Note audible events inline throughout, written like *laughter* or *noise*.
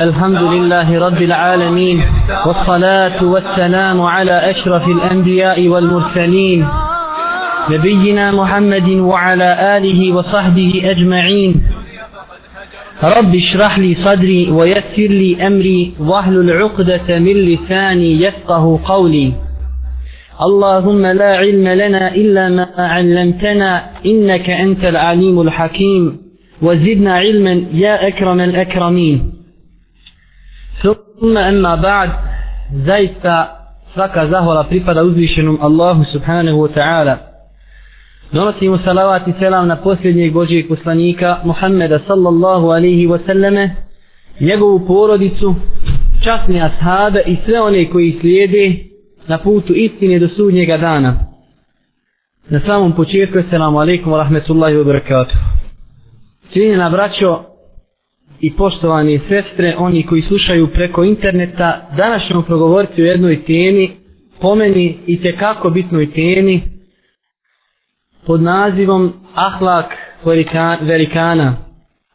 الحمد لله رب العالمين والصلاة والسلام على أشرف الأنبياء والمرسلين نبينا محمد وعلى آله وصحبه أجمعين. رب اشرح لي صدري ويسر لي أمري واحلل عقدة من لساني يفقه قولي. اللهم لا علم لنا إلا ما علمتنا إنك أنت العليم الحكيم وزدنا علما يا أكرم الأكرمين. Suma emma ba'd zaista svaka zahvala pripada uzvišenom Allahu subhanahu wa ta'ala. Donosimo salavat i selam na posljednjeg Božijeg poslanika Muhammeda sallallahu alaihi wa sallame, njegovu porodicu, časne ashabe i sve one koji slijede na putu istine do sudnjega dana. Na samom početku, selamu alaikum wa rahmetullahi wa barakatuh. Čini na braćo, i poštovani sestre, oni koji slušaju preko interneta, danas ćemo progovoriti o jednoj temi, po meni i tekako bitnoj temi, pod nazivom Ahlak velikana.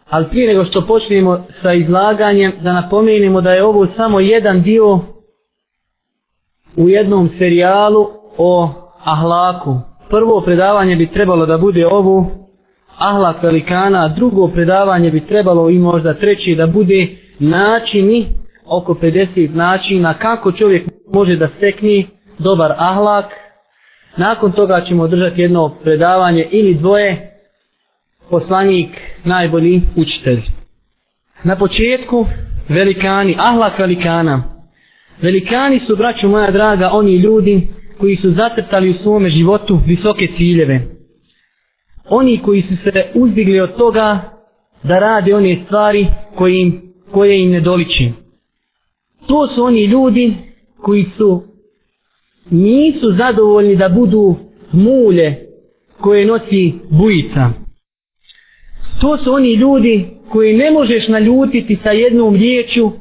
Ali prije nego što počnemo sa izlaganjem, da napomenimo da je ovo samo jedan dio u jednom serijalu o ahlaku. Prvo predavanje bi trebalo da bude ovo ahlak velikana, drugo predavanje bi trebalo i možda treći da bude načini, oko 50 načina kako čovjek može da stekni dobar ahlak. Nakon toga ćemo držati jedno predavanje ili dvoje, poslanik najbolji učitelj. Na početku velikani, ahlak velikana. Velikani su, braćo moja draga, oni ljudi koji su zacrtali u svome životu visoke ciljeve oni koji su se uzdigli od toga da rade one stvari koje im, koje im ne doliči. To su oni ljudi koji su nisu zadovoljni da budu mulje koje nosi bujica. To su oni ljudi koji ne možeš naljutiti sa jednom riječu,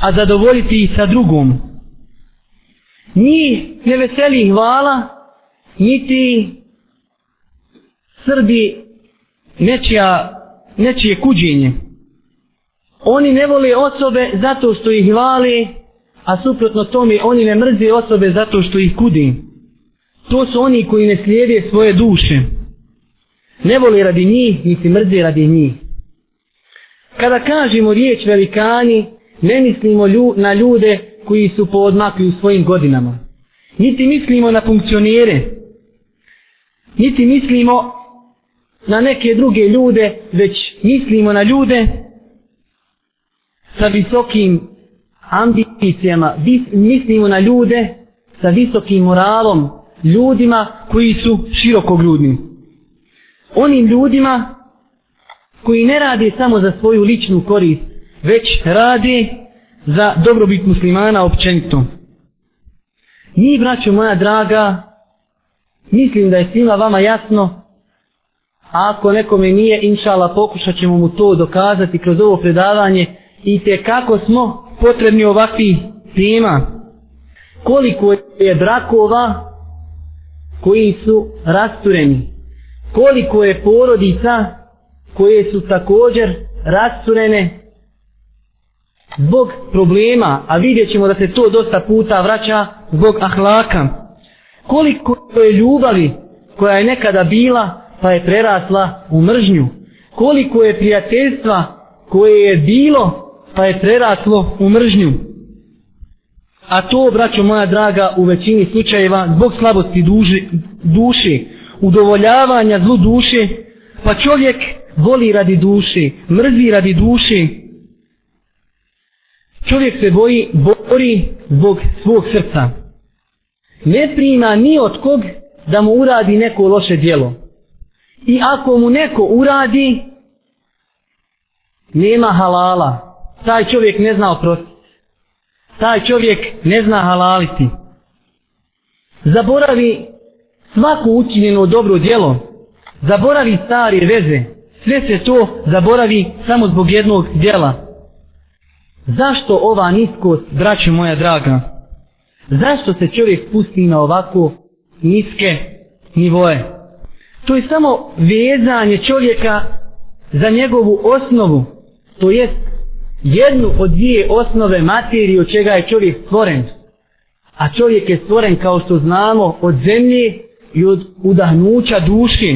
a zadovoljiti ih sa drugom. Njih ne veseli hvala, niti srbi nečija, nečije kuđenje. Oni ne vole osobe zato što ih hvali, a suprotno tome oni ne mrze osobe zato što ih kudi. To su oni koji ne slijede svoje duše. Ne vole radi njih, niti mrze radi njih. Kada kažemo riječ velikani, ne mislimo lju, na ljude koji su poodmakli u svojim godinama. Niti mislimo na funkcionere. Niti mislimo na neke druge ljude, već mislimo na ljude sa visokim ambicijama, mislimo na ljude sa visokim moralom, ljudima koji su širokogrudni. Onim ljudima koji ne rade samo za svoju ličnu korist, već rade za dobrobit muslimana općenito. Mi, braćo moja draga, mislim da je svima vama jasno A ako nekome nije, inšala, pokušat ćemo mu to dokazati kroz ovo predavanje i te kako smo potrebni ovakvi tema. Koliko je brakova koji su rastureni. Koliko je porodica koje su također rasturene zbog problema, a vidjet ćemo da se to dosta puta vraća zbog ahlaka. Koliko je ljubavi koja je nekada bila pa je prerasla u mržnju. Koliko je prijateljstva koje je bilo, pa je preraslo u mržnju. A to, braćo moja draga, u većini slučajeva, zbog slabosti duži, duše, udovoljavanja zlu duše, pa čovjek voli radi duše, mrzi radi duše. Čovjek se boji, bori zbog svog srca. Ne prima ni od kog da mu uradi neko loše djelo. I ako mu neko uradi, nema halala. Taj čovjek ne zna oprostiti. Taj čovjek ne zna halaliti. Zaboravi svako učinjeno dobro djelo. Zaboravi stare veze. Sve se to zaboravi samo zbog jednog djela. Zašto ova niskost, braćo moja draga? Zašto se čovjek pusti na ovako niske nivoje? To je samo vezanje čovjeka za njegovu osnovu. To jest jednu od dvije osnove materije od čega je čovjek stvoren. A čovjek je stvoren kao što znamo od zemlje i od udahnuća duške.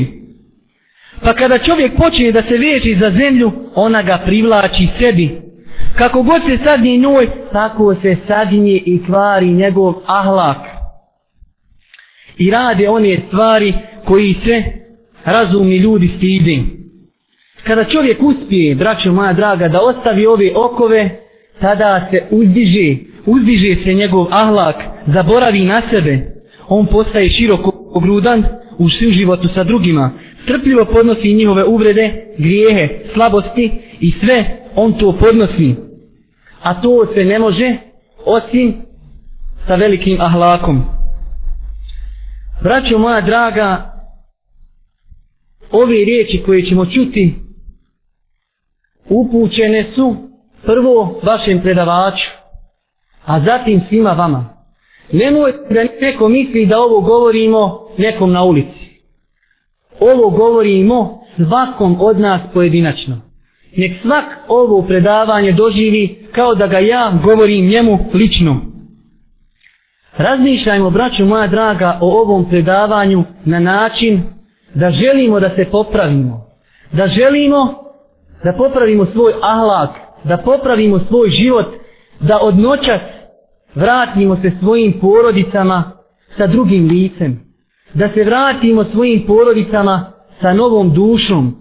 Pa kada čovjek počne da se veži za zemlju, ona ga privlači sebi. Kako god se sadnje njoj, tako se sadnje i kvari njegov ahlak. I rade one stvari koji se razumni ljudi stidi. Kada čovjek uspije, braćo moja draga, da ostavi ove okove, tada se uzdiže, uzdiže se njegov ahlak, zaboravi na sebe. On postaje široko ogrudan u životu sa drugima, strpljivo podnosi njihove uvrede, grijehe, slabosti i sve on to podnosi. A to se ne može osim sa velikim ahlakom. Braćo moja draga, ove riječi koje ćemo čuti upućene su prvo vašem predavaču, a zatim svima vama. Nemojte da neko misli da ovo govorimo nekom na ulici. Ovo govorimo svakom od nas pojedinačno. Nek svak ovo predavanje doživi kao da ga ja govorim njemu lično. Razmišljajmo, braću moja draga, o ovom predavanju na način da želimo da se popravimo. Da želimo da popravimo svoj ahlak, da popravimo svoj život, da od noćas vratimo se svojim porodicama sa drugim licem. Da se vratimo svojim porodicama sa novom dušom.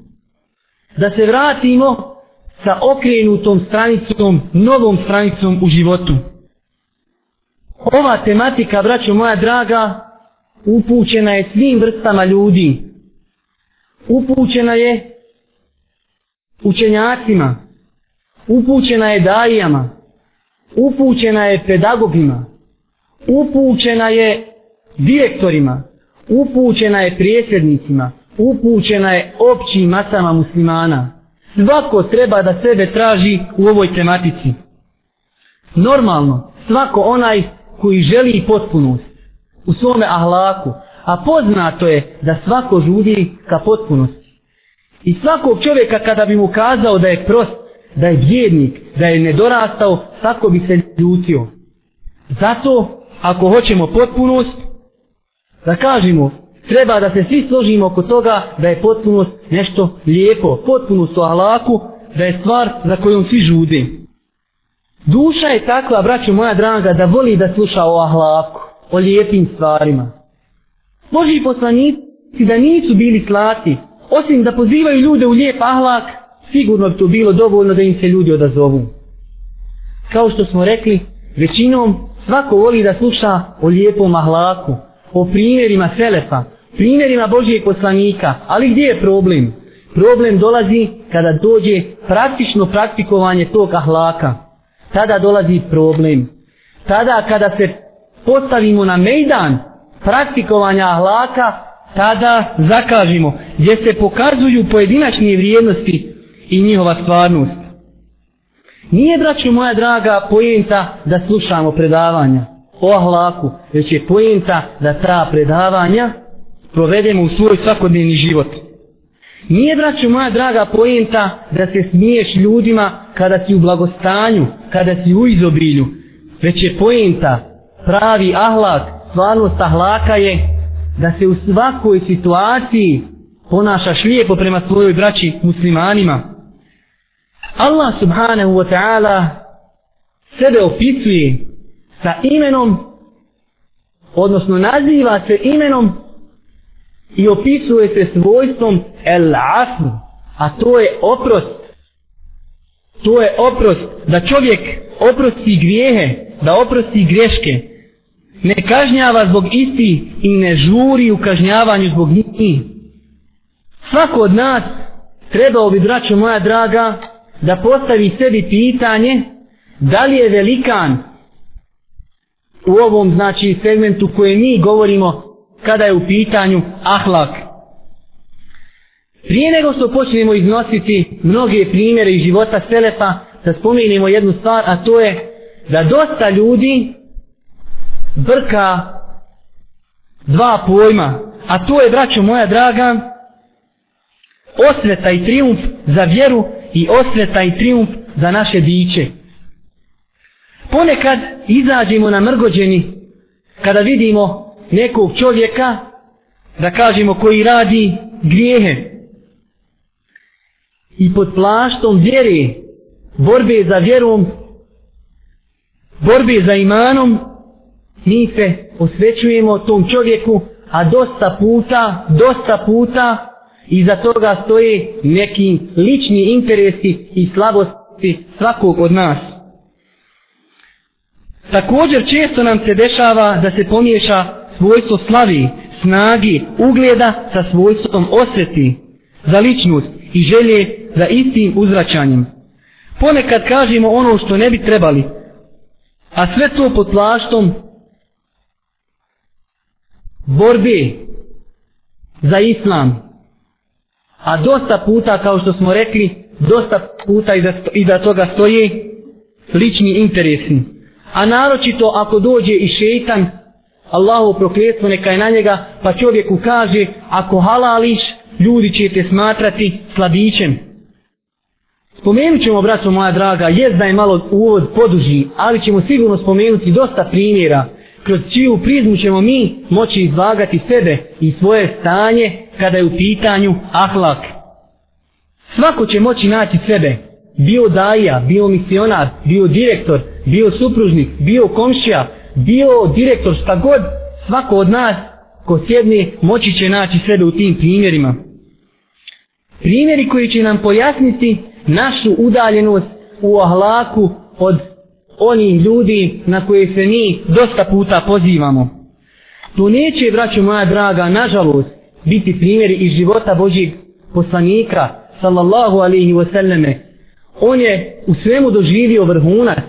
Da se vratimo sa okrenutom stranicom, novom stranicom u životu. Ova tematika, braćo moja draga, upućena je svim vrstama ljudi. Upućena je učenjacima, upućena je dajijama, upućena je pedagogima, upućena je direktorima, upućena je prijesednicima, upućena je općim masama muslimana. Svako treba da sebe traži u ovoj tematici. Normalno, svako onaj koji želi potpunost u svome ahlaku, a poznato je da svako žudi ka potpunosti. I svakog čovjeka kada bi mu kazao da je prost, da je bjednik, da je nedorastao, tako bi se ljutio. Zato, ako hoćemo potpunost, da kažemo, treba da se svi složimo oko toga da je potpunost nešto lijepo, potpunost u ahlaku, da je stvar za kojom svi žude. Duša je takva, braćo moja draga, da voli da sluša o ahlaku, o lijepim stvarima. Boži poslanici da nisu bili slati, osim da pozivaju ljude u lijep ahlak, sigurno bi to bilo dovoljno da im se ljudi odazovu. Kao što smo rekli, većinom svako voli da sluša o lijepom ahlaku, o primjerima Selefa, primjerima Božijeg poslanika, ali gdje je problem? Problem dolazi kada dođe praktično praktikovanje tog ahlaka. Tada dolazi problem. Tada kada se postavimo na mejdan praktikovanja ahlaka, tada zakažimo gdje se pokazuju pojedinačne vrijednosti i njihova stvarnost. Nije, braću moja draga, pojenta da slušamo predavanja o ahlaku, već je pojenta da ta predavanja provedemo u svoj svakodnevni život. Nije, braću moja draga, poenta, da se smiješ ljudima kada si u blagostanju, kada si u izobilju, već je poenta, pravi ahlak, stvarnost ahlaka je da se u svakoj situaciji ponašaš lijepo prema svojoj braći muslimanima. Allah subhanahu wa ta'ala sebe opisuje sa imenom, odnosno naziva se imenom i opisuje se svojstvom el asr, a to je oprost. To je oprost, da čovjek oprosti grijehe, da oprosti greške, ne kažnjava zbog isti i ne žuri u kažnjavanju zbog njih. Svako od nas trebao bi, braćo moja draga, da postavi sebi pitanje da li je velikan u ovom znači segmentu koje mi govorimo kada je u pitanju ahlak. Prije nego što počnemo iznositi mnoge primjere iz života Selefa, da spomenemo jednu stvar, a to je da dosta ljudi brka dva pojma, a to je, braćo moja draga, osveta i triumf za vjeru i osveta i triumf za naše biće. Ponekad izađemo na mrgođeni kada vidimo nekog čovjeka da kažemo koji radi grijehe. I pod plaštom vjere borbe za vjerom borbe za imanom mi se osvećujemo tom čovjeku a dosta puta dosta puta iza toga stoje neki lični interesi i slabosti svakog od nas. Također često nam se dešava da se pomiješa svojstvo slavi snagi, ugleda sa svojstvom osveti za ličnost i želje za istim uzračanjem. Ponekad kažemo ono što ne bi trebali, a sve to pod plaštom borbe za islam. A dosta puta, kao što smo rekli, dosta puta iza, iza toga stoje lični interesi. A naročito ako dođe i šeitan Allahu prokljetstvo neka je na njega, pa čovjeku kaže, ako halališ, ljudi će te smatrati slabićem. Spomenut ćemo, braćo moja draga, jest da je malo uvod poduži, ali ćemo sigurno spomenuti dosta primjera, kroz čiju prizmu ćemo mi moći izvagati sebe i svoje stanje kada je u pitanju ahlak. Svako će moći naći sebe, bio daja, bio misionar, bio direktor, bio supružnik, bio komšija, bio direktor šta god, svako od nas ko sjedne moći će naći sebe u tim primjerima. Primjeri koji će nam pojasniti našu udaljenost u ahlaku od onih ljudi na koje se mi dosta puta pozivamo. To neće, braću moja draga, nažalost, biti primjeri iz života Božijeg poslanika, sallallahu alaihi wasallame. On je u svemu doživio vrhunac,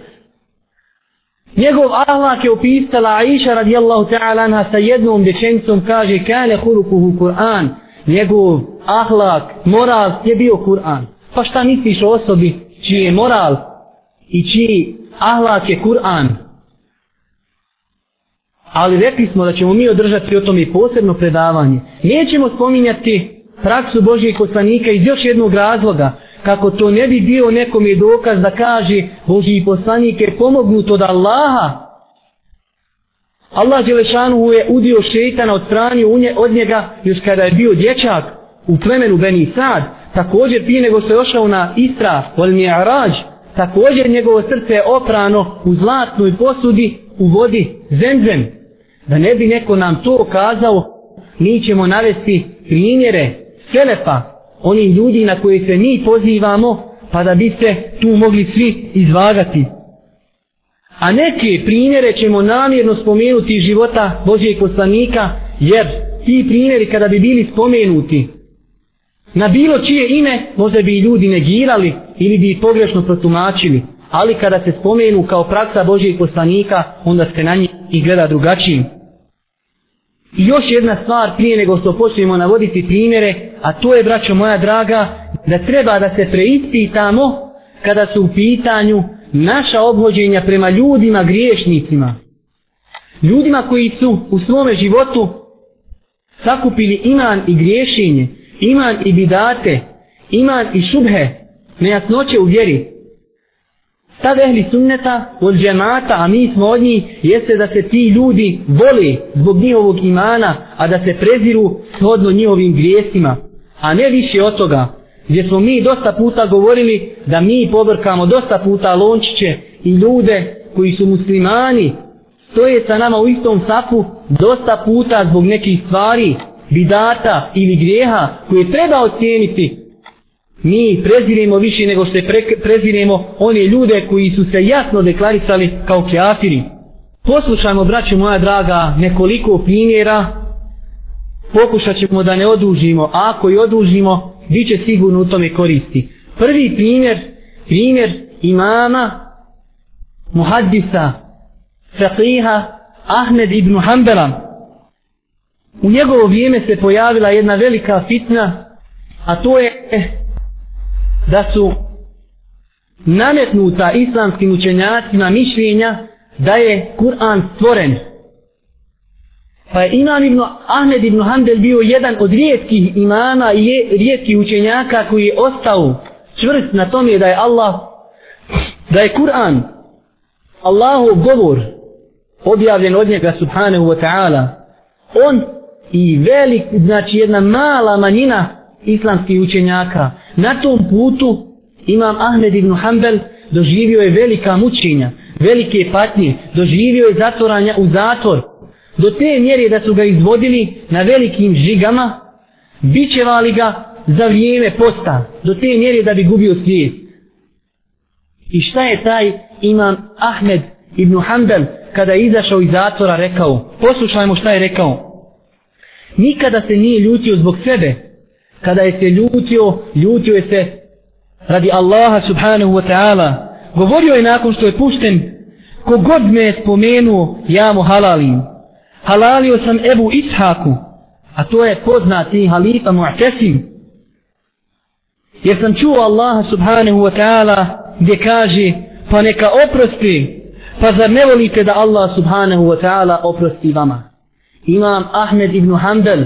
Njegov ahlak je opisala Aisha radijallahu ta'ala anha sa jednom dječencom kaže kane hurukuhu Kur'an. Njegov ahlak, moral je bio Kur'an. Pa šta misliš o osobi čiji je moral i čiji ahlak je Kur'an? Ali rekli smo da ćemo mi održati o tome i posebno predavanje. Nećemo spominjati praksu Božijeg poslanika iz još jednog razloga kako to ne bi bio nekom je dokaz da kaže Boži poslanik je pomognut od Allaha. Allah Đelešanu je udio šeitana od strani od njega još kada je bio dječak u plemenu Beni Sad. Također prije nego što je ošao na Isra, vol Mi'arađ, također njegovo srce je oprano u zlatnoj posudi u vodi zemzem. Da ne bi neko nam to kazao, mi ćemo navesti primjere Selefa, oni ljudi na koje se mi pozivamo, pa da bi se tu mogli svi izvagati. A neke primjere ćemo namjerno spomenuti života Božijeg poslanika, jer ti primjeri kada bi bili spomenuti, na bilo čije ime možda bi ljudi negirali ili bi pogrešno protumačili, ali kada se spomenu kao praksa Božijeg poslanika, onda se na njih i gleda drugačijim. I još jedna stvar prije nego što počnemo navoditi primjere, a to je, braćo moja draga, da treba da se preispitamo kada su u pitanju naša obhođenja prema ljudima griješnicima. Ljudima koji su u svome životu sakupili iman i griješenje, iman i bidate, iman i šubhe, nejasnoće u vjeri, Stav ehli sunneta od džemata, a mi smo od njih, jeste da se ti ljudi vole zbog njihovog imana, a da se preziru shodno njihovim grijesima. A ne više od toga, gdje smo mi dosta puta govorili da mi pobrkamo dosta puta lončiće i ljude koji su muslimani, stoje sa nama u istom sapu dosta puta zbog nekih stvari, bidata ili grijeha koje treba ocijeniti mi preziremo više nego što pre, preziremo one ljude koji su se jasno deklarisali kao kjafiri. Poslušajmo, braću moja draga, nekoliko primjera. Pokušat ćemo da ne odužimo, a ako i odužimo, bit će sigurno u tome koristi. Prvi primjer, primjer imama, muhaddisa, faqiha, Ahmed ibn Hanbala. U njegovo vrijeme se pojavila jedna velika fitna, a to je eh, da su nametnuta islamskim učenjacima mišljenja da je Kur'an stvoren. Pa je imam ibn Ahmed ibn Hanbel bio jedan od rijetkih imama i rijetkih učenjaka koji je ostao čvrst na tome da je Allah, da je Kur'an, Allahu govor, objavljen od njega subhanahu wa ta'ala, on i velik, znači jedna mala manjina islamskih učenjaka, na tom putu imam Ahmed ibn Hanbel doživio je velika mučenja, velike patnje, doživio je zatvoranja u zatvor, do te mjere da su ga izvodili na velikim žigama, bićevali ga za vrijeme posta, do te mjere da bi gubio svijet. I šta je taj imam Ahmed ibn Hanbel kada je izašao iz zatvora rekao, poslušajmo šta je rekao. Nikada se nije ljutio zbog sebe. Kada je se ljutio, ljutio je se radi Allaha subhanahu wa ta'ala. Govorio je nakon što je pušten, kogod me je spomenuo, ja mu halalim. Halalio sam Ebu Ishaku, a to je poznati halifa Mu'tesim. Jer sam čuo Allaha subhanahu wa ta'ala gdje kaže, pa neka oprosti, pa zar ne volite da Allah subhanahu wa ta'ala oprosti vama? Imam Ahmed ibn Hanbel,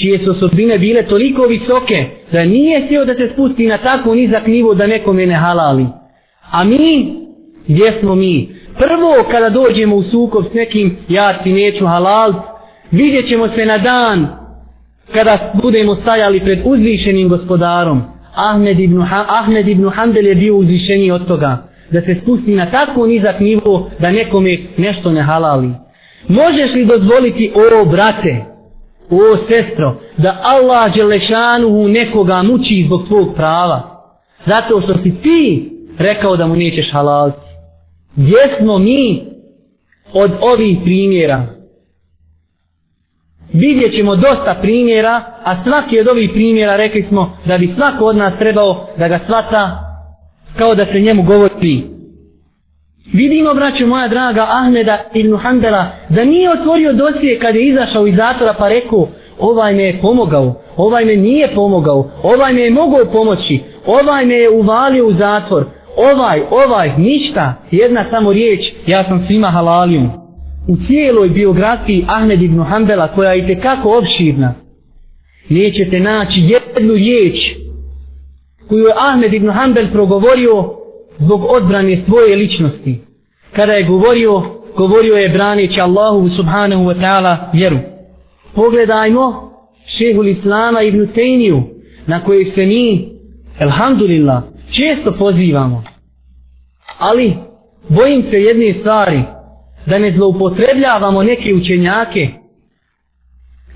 čije su osobine bile toliko visoke, da nije htio da se spusti na tako nizak nivo da nekome ne halali. A mi, gdje smo mi? Prvo kada dođemo u sukob s nekim, ja ti neću halal, vidjet ćemo se na dan kada budemo stajali pred uzvišenim gospodarom. Ahmed ibn, Ahmed ibn Hanbel je bio uzvišeniji od toga da se spusti na tako nizak nivo da nekome nešto ne halali. Možeš li dozvoliti, o brate, o sestro, da Allah Đelešanuhu nekoga muči zbog tvog prava? Zato što si ti rekao da mu nećeš halaliti. Gdje smo mi od ovih primjera? Vidjet ćemo dosta primjera, a svaki od ovih primjera rekli smo da bi svako od nas trebao da ga svata kao da se njemu govori. Vidimo, braćo moja draga, Ahmeda ibn Hanbala, da nije otvorio dosije kad je izašao iz zatora pa rekao, ovaj me je pomogao, ovaj me nije pomogao, ovaj me je mogao pomoći, ovaj me je uvalio u zatvor, ovaj, ovaj, ništa, jedna samo riječ, ja sam svima halalijom. U cijeloj biografiji Ahmed ibn Hanbala, koja je tekako obširna, nećete naći jednu riječ koju je Ahmed ibn Hanbel progovorio zbog odbrane svoje ličnosti. Kada je govorio, govorio je braneći Allahu subhanahu wa ta'ala vjeru. Pogledajmo šehul Islama ibn Tejniju, na kojeg se mi, elhamdulillah, često pozivamo. Ali, bojim se jedne stvari, da ne zloupotrebljavamo neke učenjake.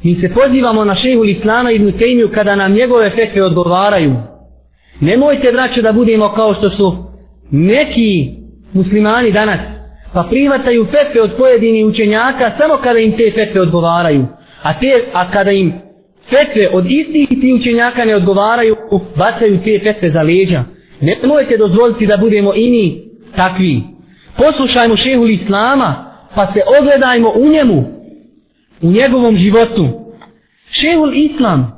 Mi se pozivamo na šehul Islama ibn Tejniju kada nam njegove fetve odgovaraju. Nemojte, braćo, da budemo kao što su neki muslimani danas, pa prihvataju fetve od pojedinih učenjaka samo kada im te fetve odgovaraju. A, te, a kada im fetve od istih ti učenjaka ne odgovaraju, bacaju te fetve za leđa. Nemojte dozvoliti da budemo i mi takvi. Poslušajmo šehu Islama, pa se ogledajmo u njemu, u njegovom životu. Šehul Islam,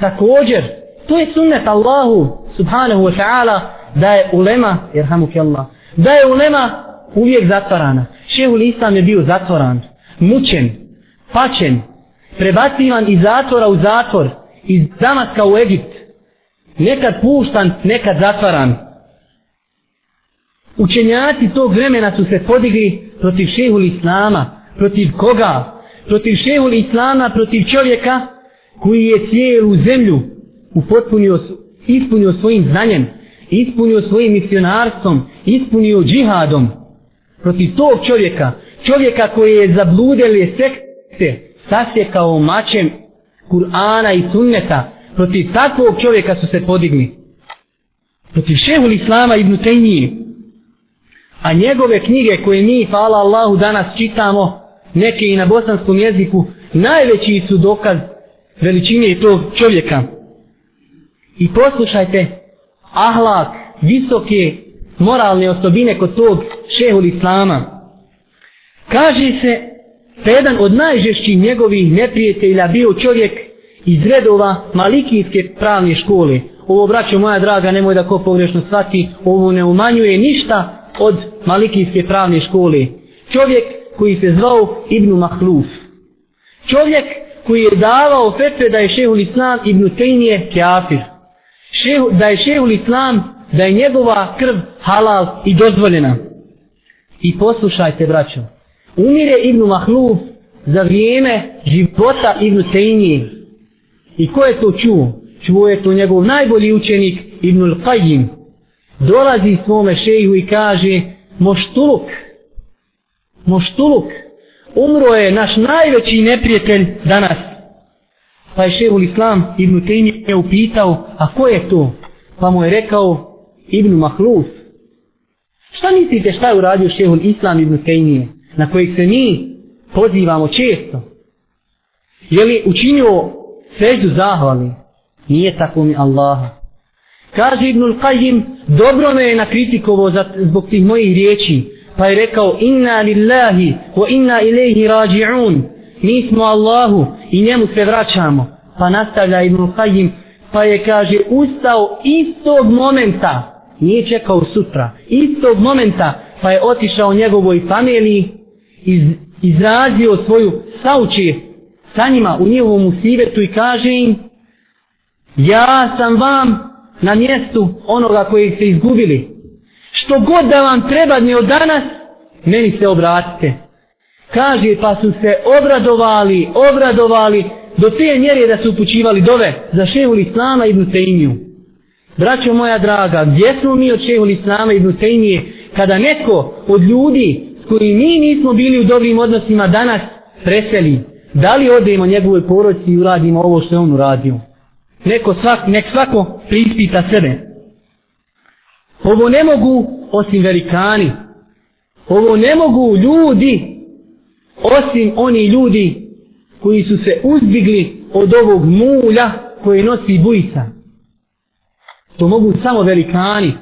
također, to je sunnet Allahu, subhanahu wa ta'ala, da je ulema, jer Allah, da je ulema uvijek zatvarana. Šehul Islam je bio zatvoran, mučen, pačen, prebacivan iz zatvora u zatvor, iz Damaska u Egipt, nekad puštan, nekad zatvaran. Učenjaci tog vremena su se podigli protiv šehul Islama, protiv koga? Protiv šehul Islama, protiv čovjeka koji je cijelu zemlju upotpunio, ispunio svojim znanjem, ispunio svojim misionarstvom, ispunio džihadom protiv tog čovjeka, čovjeka koji je zabludeli sekte, sasjekao mačem Kur'ana i sunneta, protiv takvog čovjeka su se podigli. Protiv šehul Islama ibn Tejnije, a njegove knjige koje mi, hvala Allahu, danas čitamo, neke i na bosanskom jeziku, najveći su dokaz veličine tog čovjeka. I poslušajte, ahlak, visoke moralne osobine kod tog šehul islama. Kaže se da jedan od najžešćih njegovih neprijatelja bio čovjek iz redova malikijske pravne škole. Ovo, braćo moja draga, nemoj da ko pogrešno shvati, ovo ne umanjuje ništa od malikijske pravne škole. Čovjek koji se zvao Ibn Mahluf. Čovjek koji je davao fetve da je šehul islam Ibn Tejnije kafir šehu, da je šehul islam, da je njegova krv halal i dozvoljena. I poslušajte, braćo, umire Ibnu Mahluf za vrijeme života Ibnu Tejnije. I ko je to čuo? Čuo je to njegov najbolji učenik Ibnu Al-Qajim. Dolazi svome šehu i kaže Moštuluk, Moštuluk, umro je naš najveći neprijatelj danas. Pa je šehul Islam Ibnu Tejnije upitao, a ko je to? Pa mu je rekao Ibnu Mahluf. Šta mislite šta je uradio šehul Islam Ibnu Tejnije? Na kojeg se mi pozivamo često. Je li učinio seždu zahvali? Nije tako mi Allaha. Kaže Ibnul Qajim, dobro me je nakritikovo zbog tih mojih riječi. Pa je rekao, inna lillahi wa inna ilaihi rađi'un. Mi smo Allahu i njemu se vraćamo. Pa nastavlja Ibn Qajim, pa je kaže, ustao istog momenta. Nije čekao sutra. Istog momenta pa je otišao njegovoj familiji iz izrazio svoju saučije sa njima u njihovom usivetu i kaže im ja sam vam na mjestu onoga koji ste izgubili što god da vam treba ni od danas meni se obratite kaže pa su se obradovali obradovali do te mjere da su upućivali dove za šehu Islama ibn Tejmiju braćo moja draga gdje smo mi od šehu Islama ibn Tejmije kada neko od ljudi s koji mi nismo bili u dobrim odnosima danas preseli. Da li odemo njegovoj poroci i uradimo ovo što je on uradio? Neko svak, nek svako prispita sebe. Ovo ne mogu osim velikani. Ovo ne mogu ljudi osim oni ljudi koji su se uzdigli od ovog mulja koje nosi bujica. To mogu samo velikani.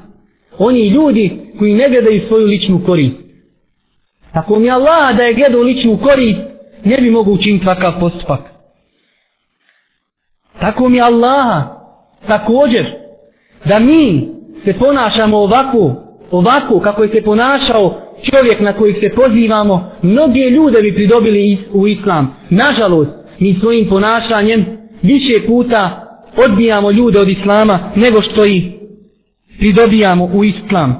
Oni ljudi koji ne gledaju svoju ličnu korist. Tako mi Allah da je gledao ličnu korist, ne bi mogu učiniti takav postupak. Tako mi Allah također da mi se ponašamo ovako, ovako kako je se ponašao čovjek na kojih se pozivamo, mnoge ljude bi pridobili u islam. Nažalost, mi svojim ponašanjem više puta odbijamo ljude od islama nego što ih pridobijamo u islam.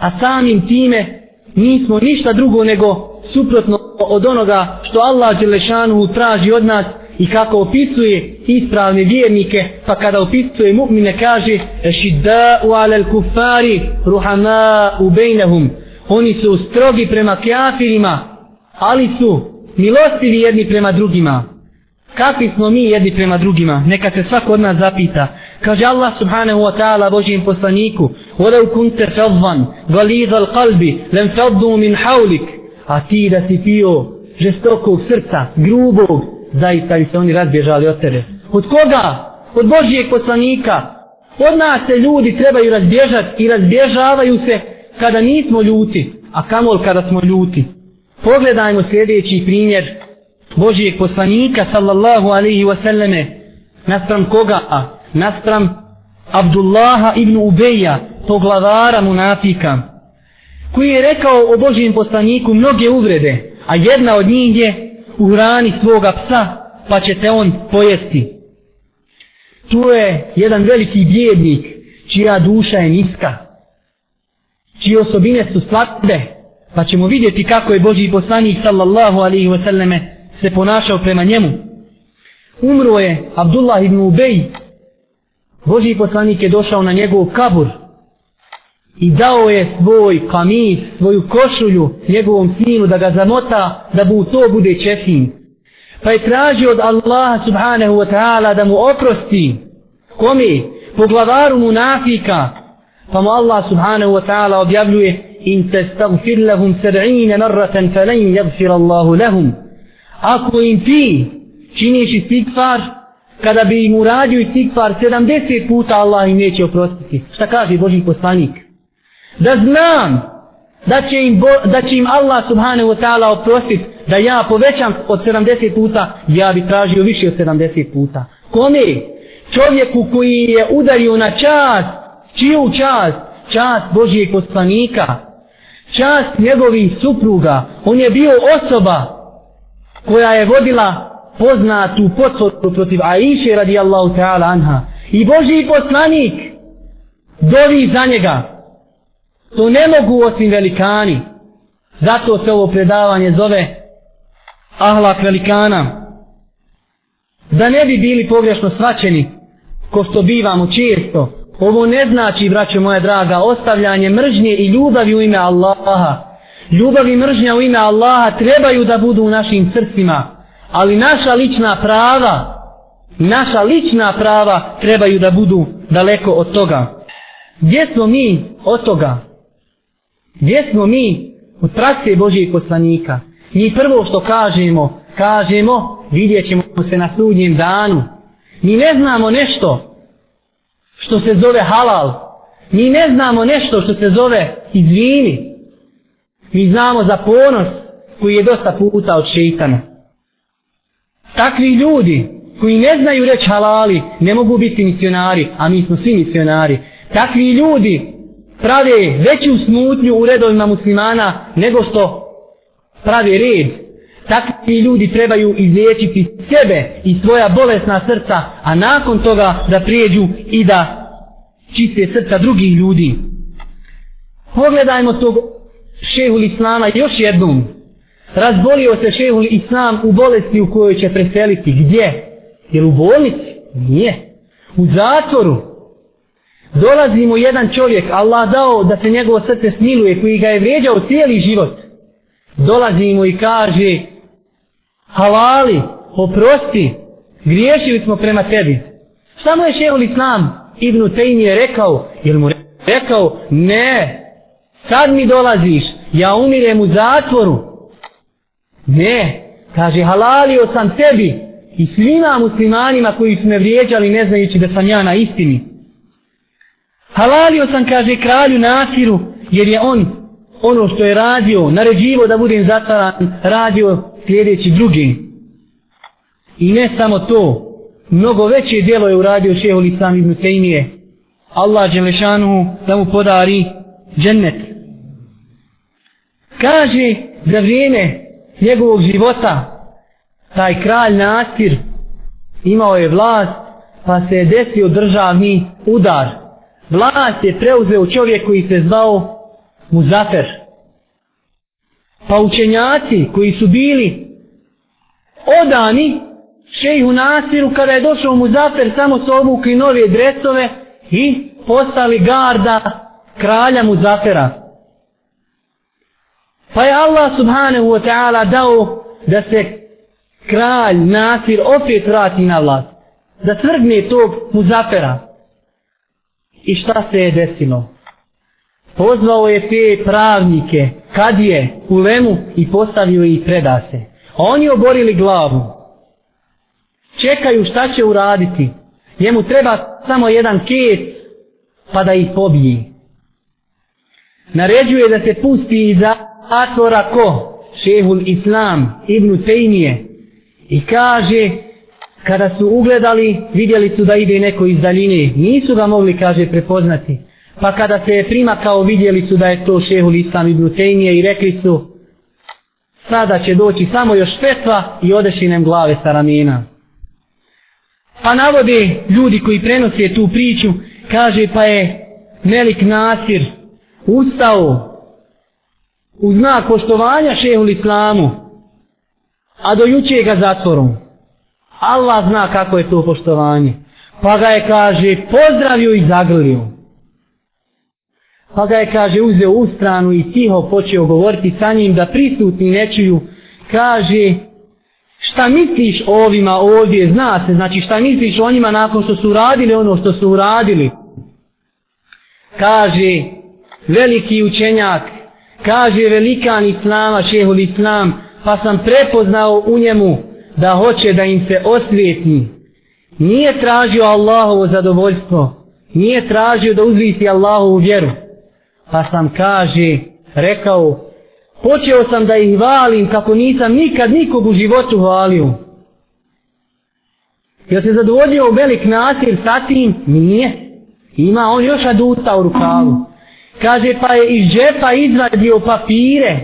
A samim time nismo ništa drugo nego suprotno od onoga što Allah Đelešanu traži od nas i kako opisuje ispravne vjernike, pa kada opisuje mu'mine kaže Ešidda'u alel kufari ruhama u bejnehum. Oni su strogi prema kjafirima, ali su milostivi jedni prema drugima. Kakvi smo mi jedni prema drugima? Neka se svako od nas zapita. Kaže Allah subhanahu wa ta'ala Božijem poslaniku وَلَوْ كُنْتَ فَضْوًا غَلِيظَ الْقَلْبِ لَمْ فَضُّوا مِنْ حَوْلِكَ A ti da si pio žestokog srca, grubog, zaista bi se oni razbježali od tebe. Od koga? Od Božijeg poslanika. Od nas se ljudi trebaju razbježati i razbježavaju se kada nismo ljuti, a kamol kada smo ljuti. Pogledajmo sljedeći primjer Božijeg poslanika sallallahu alaihi wasallame naspram koga? Naspram Abdullaha ibn Ubeja poglavara munafika, koji je rekao o Božijem poslaniku mnoge uvrede, a jedna od njih je u hrani svoga psa, pa će te on pojesti. Tu je jedan veliki bjednik, čija duša je niska, čije osobine su slabe, pa ćemo vidjeti kako je Božji poslanik sallallahu alaihi wasallame se ponašao prema njemu. Umro je Abdullah ibn Ubej, Božji poslanik je došao na njegov kabur, i dao je svoj kamis, svoju košulju njegovom sinu da ga zamota da mu to bude čefin. Pa je tražio od Allaha subhanahu wa ta'ala da mu oprosti. Kome? Poglavaru munafika. Pa mu Allah subhanahu wa ta'ala objavljuje in te stagfir lahum sed'ine marratan falen jagfir Allahu lahum. Ako im ti činiš istigfar, kada bi im uradio istigfar 70 puta Allah im neće oprostiti. Šta kaže Boži poslanik? Da znam da će im, bo, da će im Allah subhanahu wa ta'ala oprostiti da ja povećam od 70 puta, ja bi tražio više od 70 puta. Kome? Čovjeku koji je udario na čas čiju čas? čas Božijeg poslanika. čas njegovih supruga. On je bio osoba koja je vodila poznatu potvoru protiv Aisha radijallahu ta'ala anha. I Božiji poslanik dovi za njega. To ne mogu osim velikani. Zato se ovo predavanje zove ahlak velikana. Da ne bi bili pogrešno svačeni, ko što bivamo često, ovo ne znači, braćo moja draga, ostavljanje mržnje i ljubavi u ime Allaha. Ljubav i mržnja u ime Allaha trebaju da budu u našim srcima, ali naša lična prava, naša lična prava trebaju da budu daleko od toga. Gdje smo mi od toga? Gdje smo mi od prakse Božijeg poslanika? Mi prvo što kažemo, kažemo, vidjet ćemo se na sudnjem danu. Mi ne znamo nešto što se zove halal. Mi ne znamo nešto što se zove izvini. Mi znamo za ponos koji je dosta puta od šeitana. Takvi ljudi koji ne znaju reći halali ne mogu biti misionari, a mi smo svi misionari. Takvi ljudi prave veću smutnju u redovima muslimana nego što prave red. Takvi ljudi trebaju izliječiti sebe i svoja bolesna srca, a nakon toga da prijeđu i da čiste srca drugih ljudi. Pogledajmo tog šehul Islama još jednom. Razbolio se šehul Islam u bolesti u kojoj će preseliti. Gdje? Jer u bolnici? Nije. U zatvoru. Dolazi mu jedan čovjek, Allah dao da se njegovo srce smiluje, koji ga je vrijeđao cijeli život. Dolazi mu i kaže, halali, oprosti, griješili smo prema tebi. Samo je šehol Islam Ibn Tejmije rekao? Jer mu rekao, ne, sad mi dolaziš, ja umirem u zatvoru. Ne, kaže, halalio sam tebi i svima muslimanima koji su me vrijeđali ne znajući da sam ja na istini. Halalio sam, kaže, kralju Nasiru, jer je on ono što je radio, naređivo da budem zatvaran, radio sljedeći drugi. I ne samo to, mnogo veće djelo je uradio šeho Lisam ibn Tejmije. Allah Đelešanu da mu podari džennet. Kaže za vrijeme njegovog života taj kralj Nasir imao je vlast pa se je desio državni udar. Vlast je preuzeo čovjek koji se zvao Muzafer. Pa učenjaci koji su bili odani šejhu Nasiru kada je došao Muzafer samo su obukli nove dresove i postali garda kralja Muzafera. Pa je Allah subhanahu wa ta'ala dao da se kralj Nasir opet vrati na vlast. Da svrgne tog Muzafera. I šta se je desilo? Pozvao je te pravnike, kad je u lemu i postavio ih predase. A oni oborili glavu. Čekaju šta će uraditi. Njemu treba samo jedan kec pa da ih pobije. Naređuje da se pusti iza atvora ko? Šehul Islam, Ibnu Tejmije. I kaže, kada su ugledali, vidjeli su da ide neko iz daljine. Nisu ga mogli, kaže, prepoznati. Pa kada se je primakao, vidjeli su da je to šehul Islam ibn Tejmije i rekli su sada će doći samo još petva i odešinem glave sa ramena. Pa navode ljudi koji prenose tu priču, kaže pa je Melik Nasir ustao u znak poštovanja šehul Islamu, a do juče ga zatvorom. Allah zna kako je to poštovanje. Pa ga je, kaže, pozdravio i zagrlio. Pa ga je, kaže, uzeo u stranu i tiho počeo govoriti sa njim da prisutni ne čuju. Kaže, šta misliš o ovima ovdje, zna se, znači šta misliš o njima nakon što su uradili ono što su uradili. Kaže, veliki učenjak, kaže velikan Islama, šehul Islam, pa sam prepoznao u njemu da hoće da im se osvijeti. Nije tražio Allahovo zadovoljstvo, nije tražio da uzvisi Allahovu vjeru pa sam kaže, rekao, počeo sam da ih valim kako nisam nikad nikog u životu valio. Jel se zadovoljio velik nasir sa tim? Nije. Ima on još aduta u rukavu. Kaže pa je iz džepa izvadio papire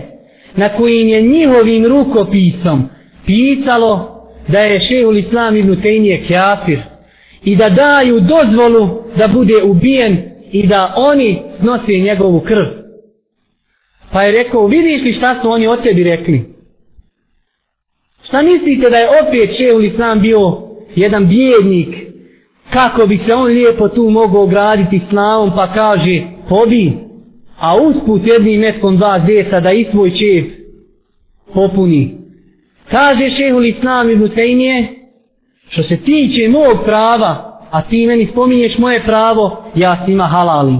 na kojim je njihovim rukopisom pitalo da je šehul islam ibn Tejnije kjafir i da daju dozvolu da bude ubijen i da oni snose njegovu krv. Pa je rekao, vidiš li šta su oni o tebi rekli? Šta mislite da je opet šehul islam bio jedan bjednik? Kako bi se on lijepo tu mogao graditi slavom pa kaže, pobi, a usput jednim metkom dva zesa da i svoj čef popuni. Kaže šehul islam ibn Tejnije, što se tiče mog prava, a ti meni spominješ moje pravo, ja si halalim.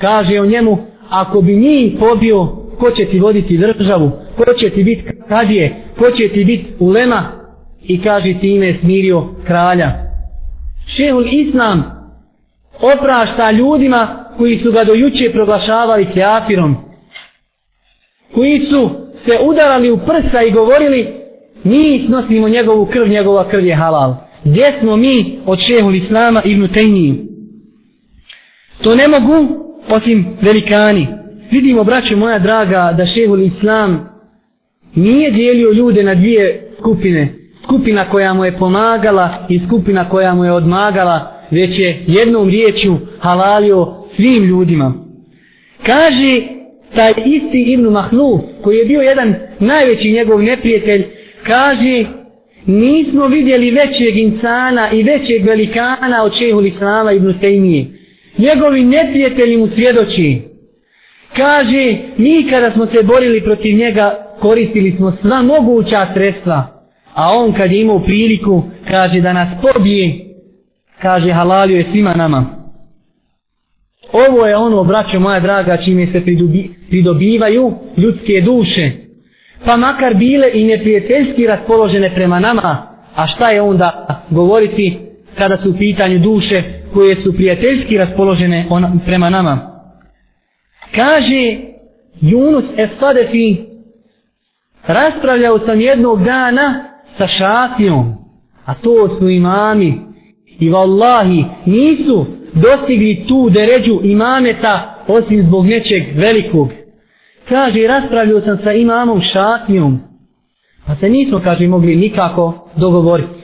Kaže o njemu, ako bi njih pobio, ko će ti voditi državu, ko će ti biti kadije, ko će ti biti ulema, i kaže ti ime smirio kralja. Šehul Islam oprašta ljudima koji su ga dojuče proglašavali kjafirom, koji su se udarali u prsa i govorili mi nosimo njegovu krv, njegova krv je halal. Gdje smo mi od šehul Islama ibn Tejniju? To ne mogu osim velikani. Vidimo, braće moja draga, da šehul Islam nije dijelio ljude na dvije skupine. Skupina koja mu je pomagala i skupina koja mu je odmagala, već je jednom riječju halalio svim ljudima. Kaže taj isti Ibn Mahluf, koji je bio jedan najveći njegov neprijatelj, kaže nismo vidjeli većeg insana i većeg velikana od šehul Islama Ibn Tejmije. Njegovi neprijatelji mu svjedoči. Kaže, mi kada smo se borili protiv njega, koristili smo sva moguća sredstva. A on kad je imao priliku, kaže da nas pobije, kaže halalio je svima nama. Ovo je ono, braćo moja draga, čime se pridobi, pridobivaju ljudske duše. Pa makar bile i neprijateljski raspoložene prema nama, a šta je onda govoriti kada su u pitanju duše koje su prijateljski raspoložene prema nama. Kaže Yunus Esadefi, raspravljao sam jednog dana sa šafijom, a to su imami, i vallahi nisu dostigli tu deređu imameta osim zbog nečeg velikog. Kaže, raspravljao sam sa imamom šatnjom, pa se nismo, kaže, mogli nikako dogovoriti.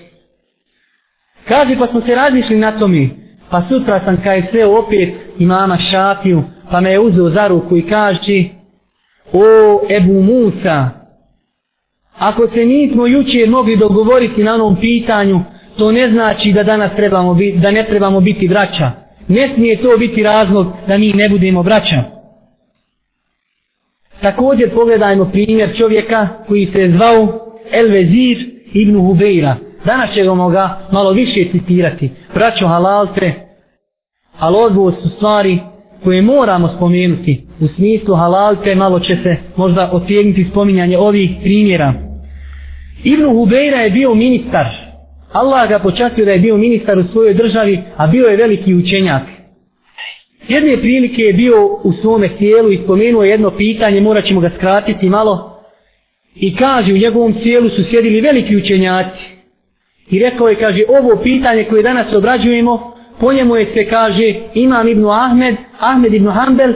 Kaže, pa smo se razmišli na tome, pa sutra sam kaj sve opet imama šatnju, pa me je uzeo za ruku i kaže, o Ebu Musa, ako se nismo jučer mogli dogovoriti na onom pitanju, to ne znači da danas trebamo biti, da ne trebamo biti braća. Ne smije to biti razlog da mi ne budemo braća. Također pogledajmo primjer čovjeka koji se je zvao Elvezir ibn Hubeira. Danas ćemo ga malo više citirati. Braćo halalte, ali ovo su stvari koje moramo spomenuti. U smislu halalte malo će se možda otjegnuti spominjanje ovih primjera. Ibn Hubeira je bio ministar. Allah ga počastio da je bio ministar u svojoj državi, a bio je veliki učenjak. Jedne prilike je bio u svome tijelu i spomenuo jedno pitanje, morat ćemo ga skratiti malo. I kaže, u njegovom tijelu su sjedili veliki učenjaci. I rekao je, kaže, ovo pitanje koje danas obrađujemo, po njemu je se, kaže, Imam ibn Ahmed, Ahmed ibn Hanbel,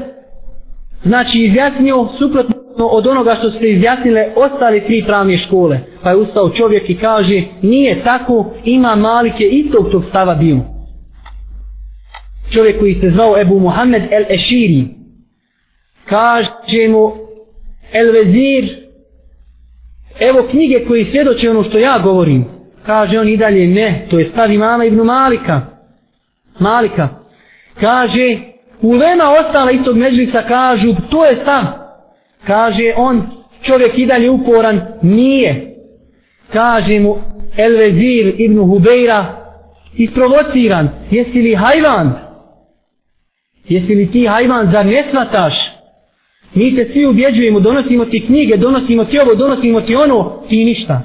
znači izjasnio suprotno od onoga što ste izjasnile ostali tri pravne škole. Pa je ustao čovjek i kaže, nije tako, ima malike i tog tog stava bio čovjek koji se zvao Ebu Muhammed el Eširi. Kaže mu El Vezir, evo knjige koji svjedoče ono što ja govorim. Kaže on i dalje, ne, to je stav imama Ibnu Malika. Malika. Kaže, ulema ostala istog međlica kažu, to je stav. Kaže on, čovjek i dalje uporan, nije. Kaže mu El Vezir ibn Hubeira, isprovociran, jesi li hajvan? Jesi li ti hajvan, zar ne smataš? Mi te svi ubjeđujemo, donosimo ti knjige, donosimo ti ovo, donosimo ti ono, ti ništa.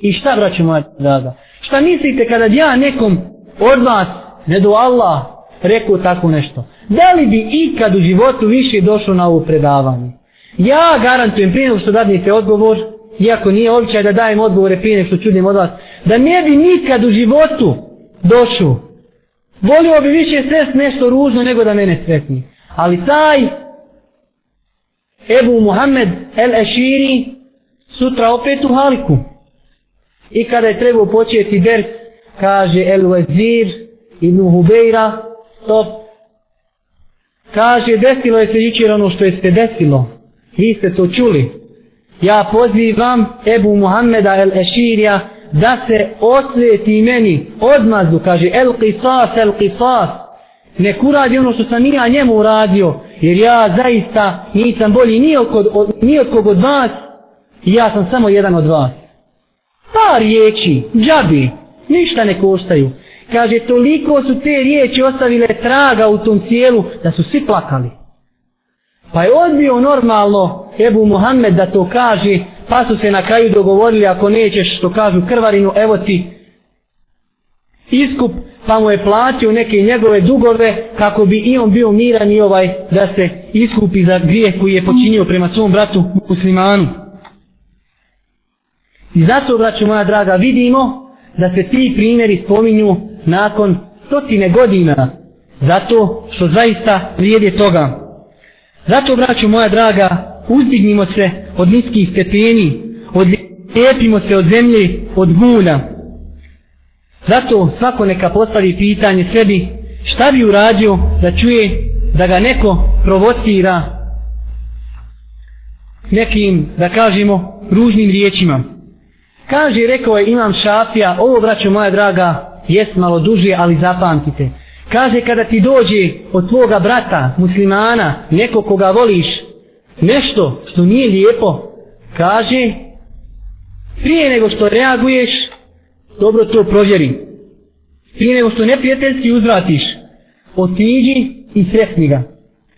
I šta, braću moja draga? Šta mislite kada ja nekom od vas, ne do Allah, rekao tako nešto? Da li bi ikad u životu više došlo na ovo predavanje? Ja garantujem, prije nego što dadnete odgovor, iako nije običaj da dajem odgovore prije nego što čudim od vas, da ne bi nikad u životu došao. Volio bi više srest nešto ružno nego da mene sretni. Ali taj Ebu Muhammed El Eširi sutra opet u Haliku. I kada je trebao početi ders, kaže El Wazir ibn Hubeira, stop. Kaže, desilo je se jučer ono što je se desilo. Vi ste to čuli. Ja pozivam Ebu Muhammeda el Eširija da se osvijeti meni odmazu, kaže el qisas, el qisas. Nek uradi ono što sam ja njemu uradio, jer ja zaista nisam bolji ni od, od, ni od kog od vas, ja sam samo jedan od vas. Par riječi, džabi, ništa ne koštaju. Kaže, toliko su te riječi ostavile traga u tom cijelu da su svi plakali. Pa je odbio normalno Ebu Muhammed da to kaže, pa su se na kraju dogovorili ako nećeš što kažu krvarinu, evo ti iskup, pa mu je platio neke njegove dugove kako bi i on bio miran i ovaj da se iskupi za grijeh koji je počinio prema svom bratu muslimanu. I zato, braću moja draga, vidimo da se ti primjeri spominju nakon stotine godina. Zato što zaista vrijede toga. Zato, braću moja draga, uzdignimo se od niskih stepeni, odlijepimo se od zemlje, od guna. Zato svako neka postavi pitanje sebi šta bi uradio da čuje da ga neko provocira nekim, da kažemo, ružnim riječima. Kaže, rekao je imam šafija, ovo braćo moja draga, jest malo duže, ali zapamtite. Kaže, kada ti dođe od tvoga brata, muslimana, neko koga voliš, nešto što nije lijepo, kaže, prije nego što reaguješ, dobro to provjeri. Prije nego što neprijateljski uzvratiš, otiđi i sretni ga.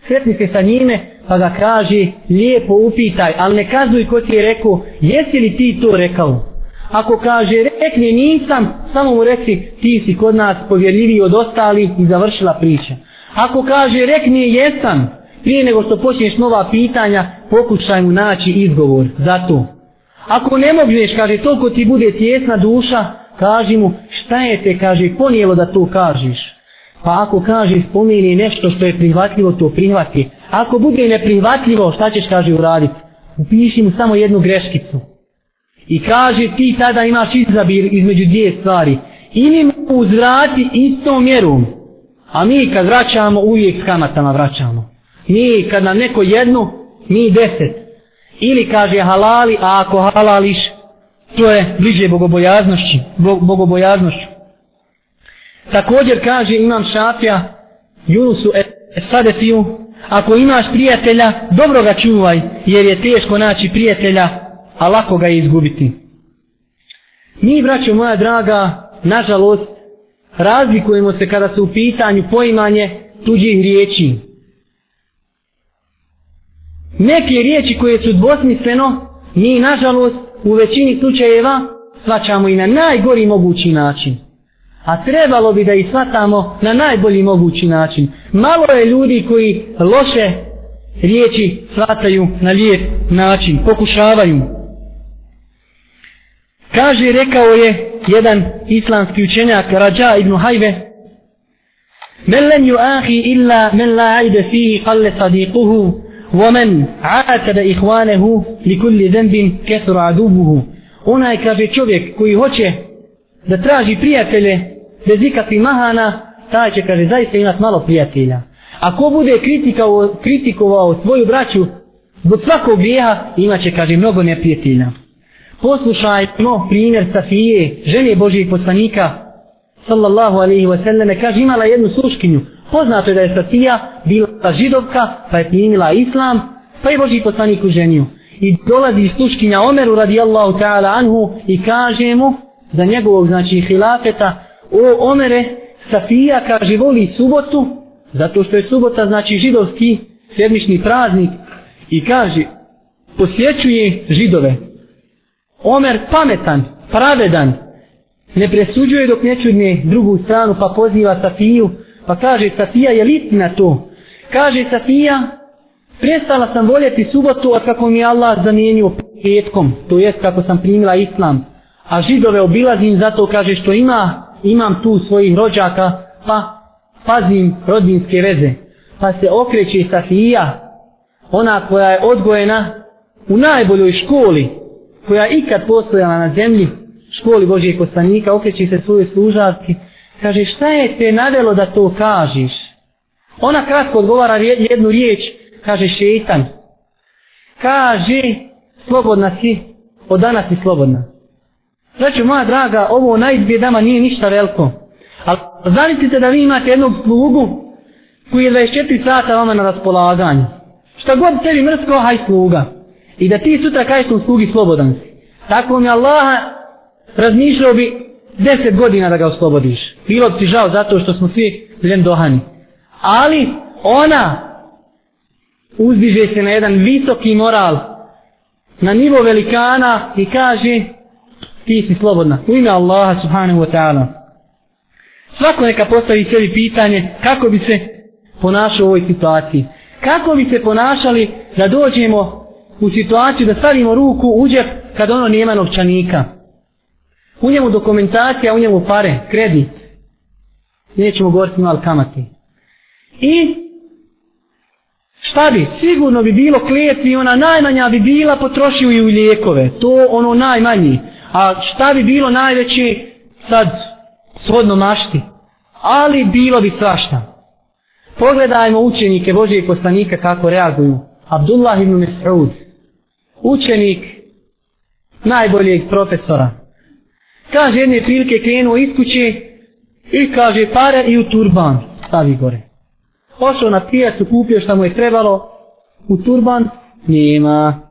Sretni se sa njime, pa ga kaže, lijepo upitaj, ali ne kazuj ko ti je rekao, jesi li ti to rekao? Ako kaže, rekne nisam, samo mu reci, ti si kod nas povjerljiviji od ostalih i završila priča. Ako kaže, rekne jesam, prije nego što počneš nova pitanja, pokušaj mu naći izgovor za to. Ako ne mogneš, kaže, toliko ti bude tjesna duša, kaži mu, šta je te, kaže, ponijelo da to kažeš. Pa ako kaže, spomeni nešto što je prihvatljivo, to prihvati. Ako bude neprihvatljivo, šta ćeš, kaže, uraditi? Upiši mu samo jednu greškicu. I kaže ti tada imaš izabir između dvije stvari. Ili mu uzvrati istom mjerom. A mi kad vraćamo, uvijek s kamatama vraćamo. Mi kad nam neko jednu, mi deset. Ili kaže halali, a ako halališ, to je bliže bogobojaznošću. bogobojaznošću. Također kaže imam šafija, Junusu Sadefiju, ako imaš prijatelja, dobro ga čuvaj, jer je teško naći prijatelja a lako ga izgubiti. Mi, braćo moja draga, nažalost, razlikujemo se kada su u pitanju poimanje tuđih riječi. Neke riječi koje su dvosmisleno, mi, nažalost, u većini slučajeva svačamo i na najgori mogući način. A trebalo bi da ih shvatamo na najbolji mogući način. Malo je ljudi koji loše riječi shvataju na lijep način, pokušavaju. Kaže, rekao je jedan islamski učenjak Rađa ibn Hajve, Men len ju ahi illa men la ajde fihi kalle sadiquhu, wa men aataba ihvanehu li kulli zembin kesru adubuhu. Onaj kaže čovjek koji hoće da traži prijatelje bez ikakvih mahana, taj će kaže zaista imat malo prijatelja. Ako bude kritikovao, kritikovao svoju braću zbog svakog grijeha, imat će kaže mnogo neprijatelja. Poslušajmo primjer Safije, žene Božijeg poslanika, sallallahu alaihi wa sallam, kaže imala jednu sluškinju. Poznato je da je Safija bila židovka, pa je primila islam, pa je Božiji poslanik u. I dolazi sluškinja Omeru radijallahu ta'ala anhu i kaže mu za njegovog znači hilafeta, o Omere, Safija kaže voli subotu, zato što je subota znači židovski sedmični praznik i kaže posjećuje židove, Omer pametan, pravedan, ne presuđuje dok ne čudne drugu stranu pa poziva Safiju, pa kaže Safija je listina to. Kaže Safija, prestala sam voljeti subotu od kako mi Allah zamijenio petkom, to jest kako sam primila islam. A židove obilazim zato kaže što ima, imam tu svojih rođaka, pa pazim rodinske veze. Pa se okreće Safija, ona koja je odgojena u najboljoj školi, koja ikad postojala na zemlji, školi Božijeg poslanika, okreći se svoje služavke, kaže šta je te navelo da to kažiš? Ona kratko odgovara jednu riječ, kaže šeitan. Kaže, slobodna si, od danas si slobodna. Znači, moja draga, ovo najdje dama nije ništa veliko. Ali zamislite da vi imate jednog slugu koji je 24 sata vama na raspolaganju. Šta god tebi mrsko, haj sluga. I da ti sutra kažeš tom slugi slobodan si. Tako mi Allaha razmišljao bi 10 godina da ga oslobodiš. Bilo bi ti žao zato što smo svi zljem dohani. Ali ona uzdiže se na jedan visoki moral na nivo velikana i kaže ti si slobodna. U ime Allaha subhanahu wa ta'ala. Svako neka postavi sebi pitanje kako bi se ponašao u ovoj situaciji. Kako bi se ponašali da dođemo u situaciju da stavimo ruku u džep kad ono nema novčanika. U njemu dokumentacija, u njemu pare, kredit. Nećemo govoriti malo kamati. I šta bi? Sigurno bi bilo klijeti ona najmanja bi bila potrošio i u lijekove. To ono najmanji. A šta bi bilo najveći sad shodno mašti? Ali bilo bi svašta. Pogledajmo učenike Božije poslanika kako reaguju. Abdullah ibn Mas'ud, učenik najboljeg profesora. Kaže jedne prilike krenuo iz kuće i kaže pare i u turban stavi gore. Ošao na pijacu, kupio šta mu je trebalo u turban, nema.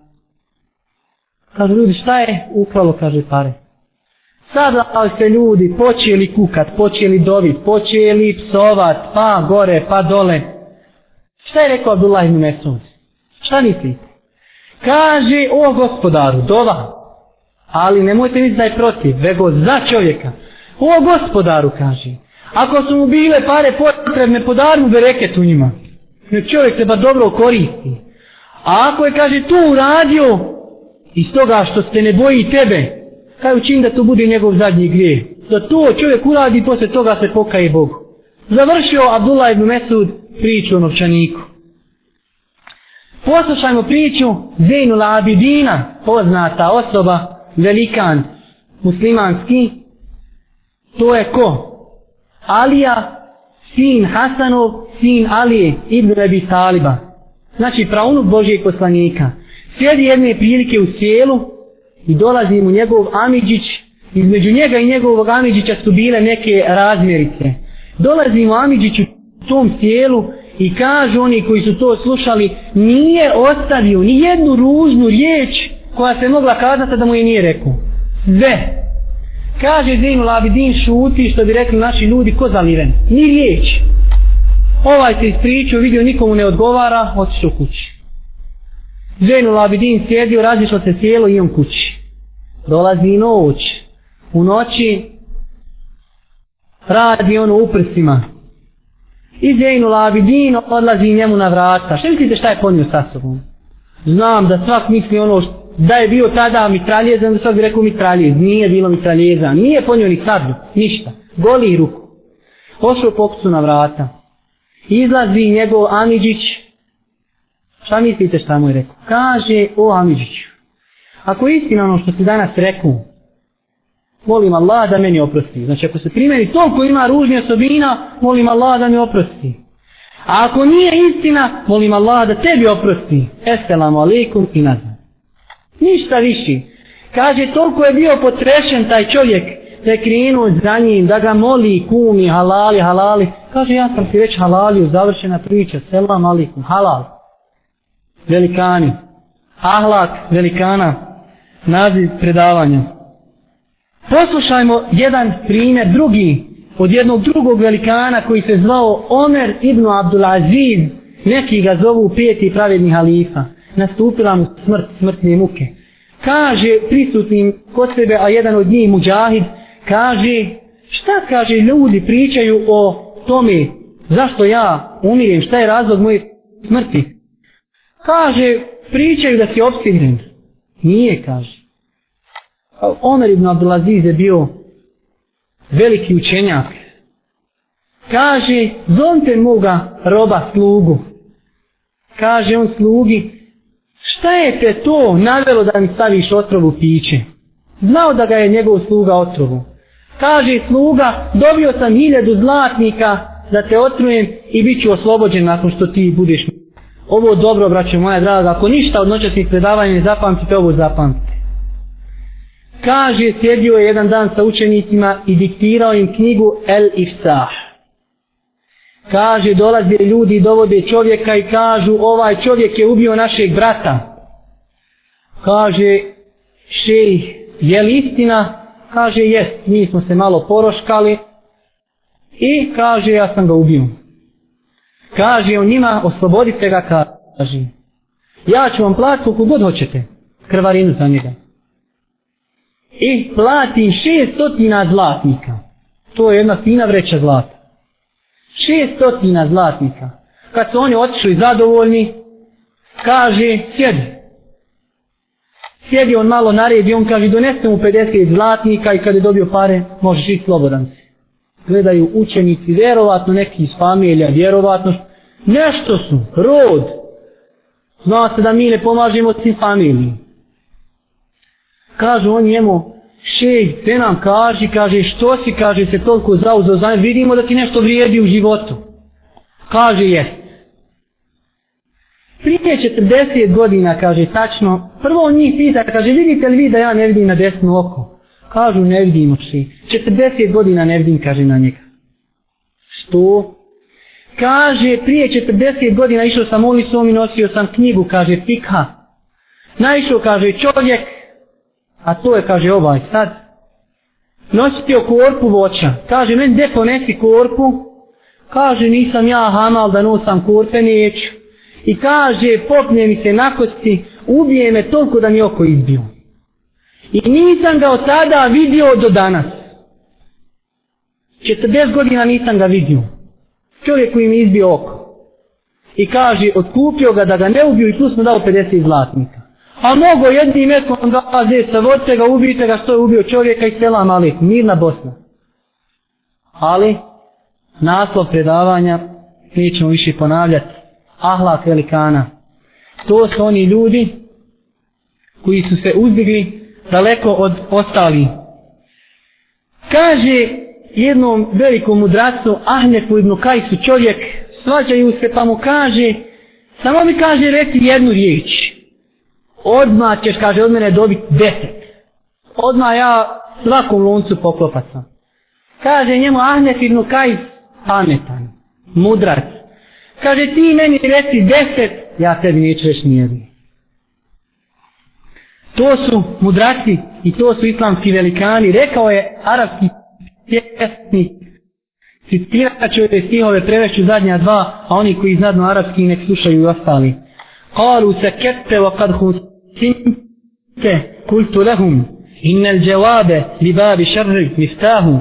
Kaže ljudi šta je? Ukralo kaže pare. Sada se ljudi počeli kukat, počeli dovit, počeli psovat, pa gore, pa dole. Šta je rekao Abdullah ibn Mesud? Šta mislite? Kaže, o gospodaru, dova. Ali nemojte misliti da je protiv, vego za čovjeka. O gospodaru, kaže. Ako su mu bile pare potrebne, podar mu bereket u njima. Ne čovjek treba dobro koristi. A ako je, kaže, tu uradio, iz toga što se ne boji tebe, kaj učin da to bude njegov zadnji grije. Da to čovjek uradi, posle toga se pokaje Bogu. Završio Abdullah ibn Mesud priču o novčaniku. Poslušajmo priču Zainul Abidina, poznata osoba, velikan muslimanski. To je ko? Alija, sin Hasanov, sin Alije, ibn Abi Taliba. Znači praunuk Božijeg poslanika. Sjedi jedne prilike u sjelu i dolazi mu njegov Amidžić. Između njega i njegovog Amidžića su bile neke razmjerice. Dolazi mu Amidžić u tom sjelu I kažu oni koji su to slušali, nije ostavio ni jednu ružnu riječ koja se mogla kazati da mu je nije rekao. Sve. Kaže Zinu Labidin šuti što bi rekli naši ljudi ko zaliven. Ni riječ. Ovaj se ispričao, vidio nikomu ne odgovara, otišao kući. Zinu Labidin sjedio, razlišao se cijelo i on kući. Dolazi noć. U noći radi ono u prsima i Zeynu Labidin odlazi njemu na vrata. Što mislite šta je ponio sa sobom? Znam da svak misli ono što, da je bio tada mitraljezan, da sad bi rekao mitraljez. Nije bilo mitraljeza. Nije ponio ni sablju, Ništa. Goli ruku. Pošao pokucu na vrata. Izlazi njegov Amidžić. Šta mislite šta mu je rekao? Kaže, o Amidžiću. Ako je istina ono što si danas rekao, molim Allah da meni oprosti. Znači ako se primjeri toliko ima ružnje osobina, molim Allah da mi oprosti. A ako nije istina, molim Allah da tebi oprosti. Esselamu alaikum i nazad. Ništa viši. Kaže, toliko je bio potrešen taj čovjek da je krenuo za njim, da ga moli, kumi, halali, halali. Kaže, ja sam ti već halalio, završena priča, selam alaikum, halal. Velikani. Ahlak velikana. Naziv predavanja. Poslušajmo jedan primjer drugi od jednog drugog velikana koji se zvao Omer ibn Abdulaziz. Neki ga zovu peti pravedni halifa. Nastupila mu smrt, smrtne muke. Kaže prisutnim kod sebe, a jedan od njih muđahid, kaže šta kaže ljudi pričaju o tome zašto ja umirem, šta je razlog moje smrti. Kaže pričaju da si obstinjen. Nije kaže. Omer ibn Abdulaziz je bio veliki učenjak. Kaže, zovite moga roba slugu. Kaže on slugi, šta je te to navelo da mi staviš otrovu piće? Znao da ga je njegov sluga otrovu. Kaže sluga, dobio sam hiljadu zlatnika da te otrujem i bit ću oslobođen nakon što ti budeš ovo dobro braćo moja draga ako ništa od noćasnih predavanja ne zapamtite ovo zapamtite kaže sjedio je jedan dan sa učenicima i diktirao im knjigu El Iftah. kaže dolaze ljudi dovode čovjeka i kažu ovaj čovjek je ubio našeg brata. Kaže šejih, je li istina? Kaže jest mi smo se malo poroškali i kaže ja sam ga ubio. Kaže on njima oslobodite ga kaže. Ja ću vam platiti koliko god hoćete krvarinu za njega i platim šestotina zlatnika. To je jedna fina vreća zlata. Šestotina zlatnika. Kad su oni otišli zadovoljni kaže sjedi. Sjedi on malo naredi on kaže donese mu 50 zlatnika i kad je dobio pare možeš ići slobodan si. Gledaju učenici, vjerovatno neki iz familija, vjerovatno nešto su, rod. Zna se da mi ne pomažemo svim familiji. Kažu on njemu, šej, te nam kaži, kaže, što si, kaže, se toliko zauzeo za vidimo da ti nešto vrijedi u životu. Kaže, jes. Prije 40 godina, kaže, tačno, prvo on njih pita, kaže, vidite li vi da ja ne vidim na desno oko? Kažu, ne vidimo oči. 40 godina ne vidim, kaže na njega. Što? Kaže, prije 40 godina išao sam ulicom i nosio sam knjigu, kaže, pika. Naišao, kaže, čovjek, a to je, kaže, ovaj sad. Nositi o korpu voća. Kaže, meni gdje ponesi korpu? Kaže, nisam ja hamal da nosam korpe, neću. I kaže, popne mi se na kosti, ubije me toliko da mi oko izbio. I nisam ga od tada vidio do danas. 40 godina nisam ga vidio. Čovjek koji mi izbio oko. I kaže, otkupio ga da ga ne ubiju i tu smo dao 50 zlatnika. A mogo jednim metkom da vaze sa vodce ga, ubijte ga što je ubio čovjeka i selam ali mirna Bosna. Ali, naslov predavanja, nećemo više ponavljati, ahlak velikana. To su oni ljudi koji su se uzdigli daleko od ostali. Kaže jednom velikom mudracu Ahnefu ibn Kajsu čovjek, svađaju se pa mu kaže, samo mi kaže reci jednu riječ. Odmah ćeš, kaže, od mene dobiti deset. Odmah ja svakom loncu poklopat sam. Kaže njemu Ahmet ibn Kajs, pametan, mudrac. Kaže ti meni reci deset, ja tebi neću reći nijedno. To su mudraci i to su islamski velikani. Rekao je arapski pjesnik. Citirat ću ove stihove, prevešću zadnja dva, a oni koji znadno arapski nek slušaju i ostali. Kalu se kette wa kad husimte kultu lehum inna al dževabe li babi šarri miftahu.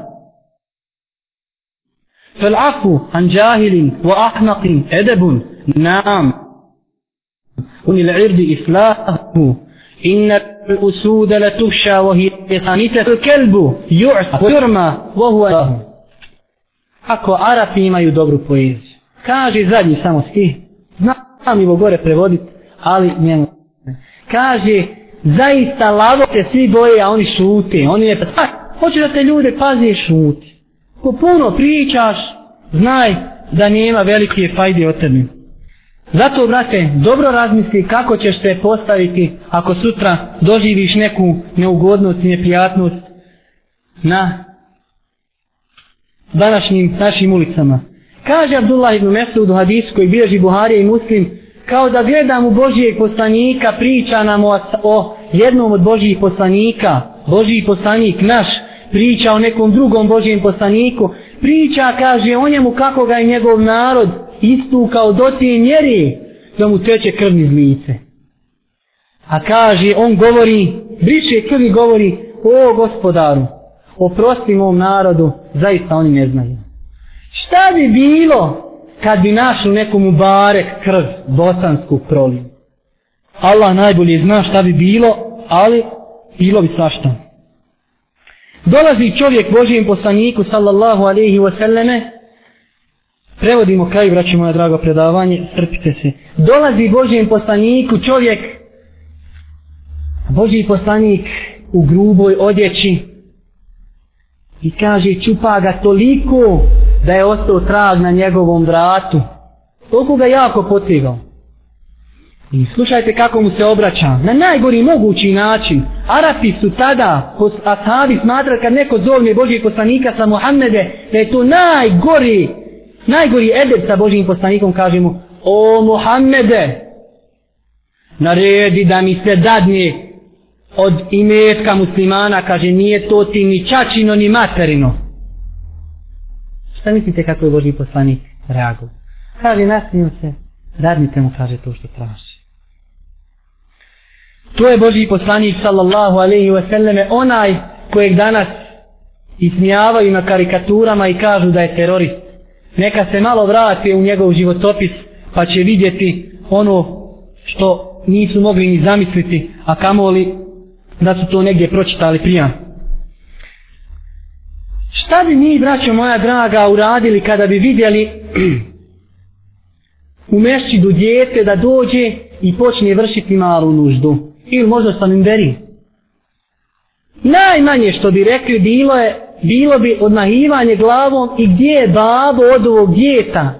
فالعفو عن جاهل وأحمق أدب نعم وللعرض إفلاحه إن الأسود لتفشى وهي خامسة الكلب يعصى ويرمى وهو له Ako Arapi imaju dobru poeziju. Kaže zadnji samo stih. Znam li gore prevoditi, ali njemu. Kaže, zaista lavo te svi boje, a oni šute. Oni ne pa, hoće da te ljude pazi šuti. Ko puno pričaš, znaj da nema velike fajde od tebe. Zato, brate, dobro razmisli kako ćeš se postaviti ako sutra doživiš neku neugodnost i neprijatnost na današnjim našim ulicama. Kaže Abdullah ibn Mesud u hadisu koji bilježi Buharija i Muslim, kao da gledam u Božijeg poslanika, priča nam o, o jednom od Božijih poslanika, Božiji poslanik naš, priča o nekom drugom Božijem poslaniku, priča, kaže o njemu kako ga je njegov narod istukao do te mjeri da mu teče krv iz lice. A kaže, on govori, briše krvi govori, o gospodaru, oprosti mom narodu, zaista oni ne znaju. Šta bi bilo kad bi našli nekomu barek krv bosansku proliju? Allah najbolje zna šta bi bilo, ali bilo bi svašta. Dolazi čovjek Božijem poslaniku sallallahu alaihi wasallame Prevodimo kraj, braći moja drago predavanje, strpite se. Dolazi Božijem poslaniku čovjek, Božji poslanik u gruboj odjeći i kaže čupa ga toliko da je ostao trag na njegovom vratu. Koliko ga jako potigao. I slušajte kako mu se obraća. Na najgori mogući način. Arapi su tada, ashabi smatrali kad neko zovne Božijeg poslanika sa Muhammede, da je to najgori, najgori edeb sa Božijim poslanikom, kaže mu, o Muhammede, naredi da mi se dadne od imetka muslimana, kaže, nije to ti ni čačino, ni materino. Šta mislite kako je Boži poslanik reagovao? Kaže, nasmio se, dadnite mu, kaže, to što traži. To je Boži poslanik, sallallahu alaihi wa sallame, onaj kojeg danas ismijavaju na karikaturama i kažu da je terorist. Neka se malo vrati u njegov životopis, pa će vidjeti ono što nisu mogli ni zamisliti, a kamoli da su to negdje pročitali prija. Šta bi mi, braćo moja draga, uradili kada bi vidjeli *clears throat* u mešćidu djete da dođe i počne vršiti malu nuždu? Ili možda sa mimberi? Najmanje što bi rekli bilo je bilo bi odmahivanje glavom i gdje je babo od ovog djeta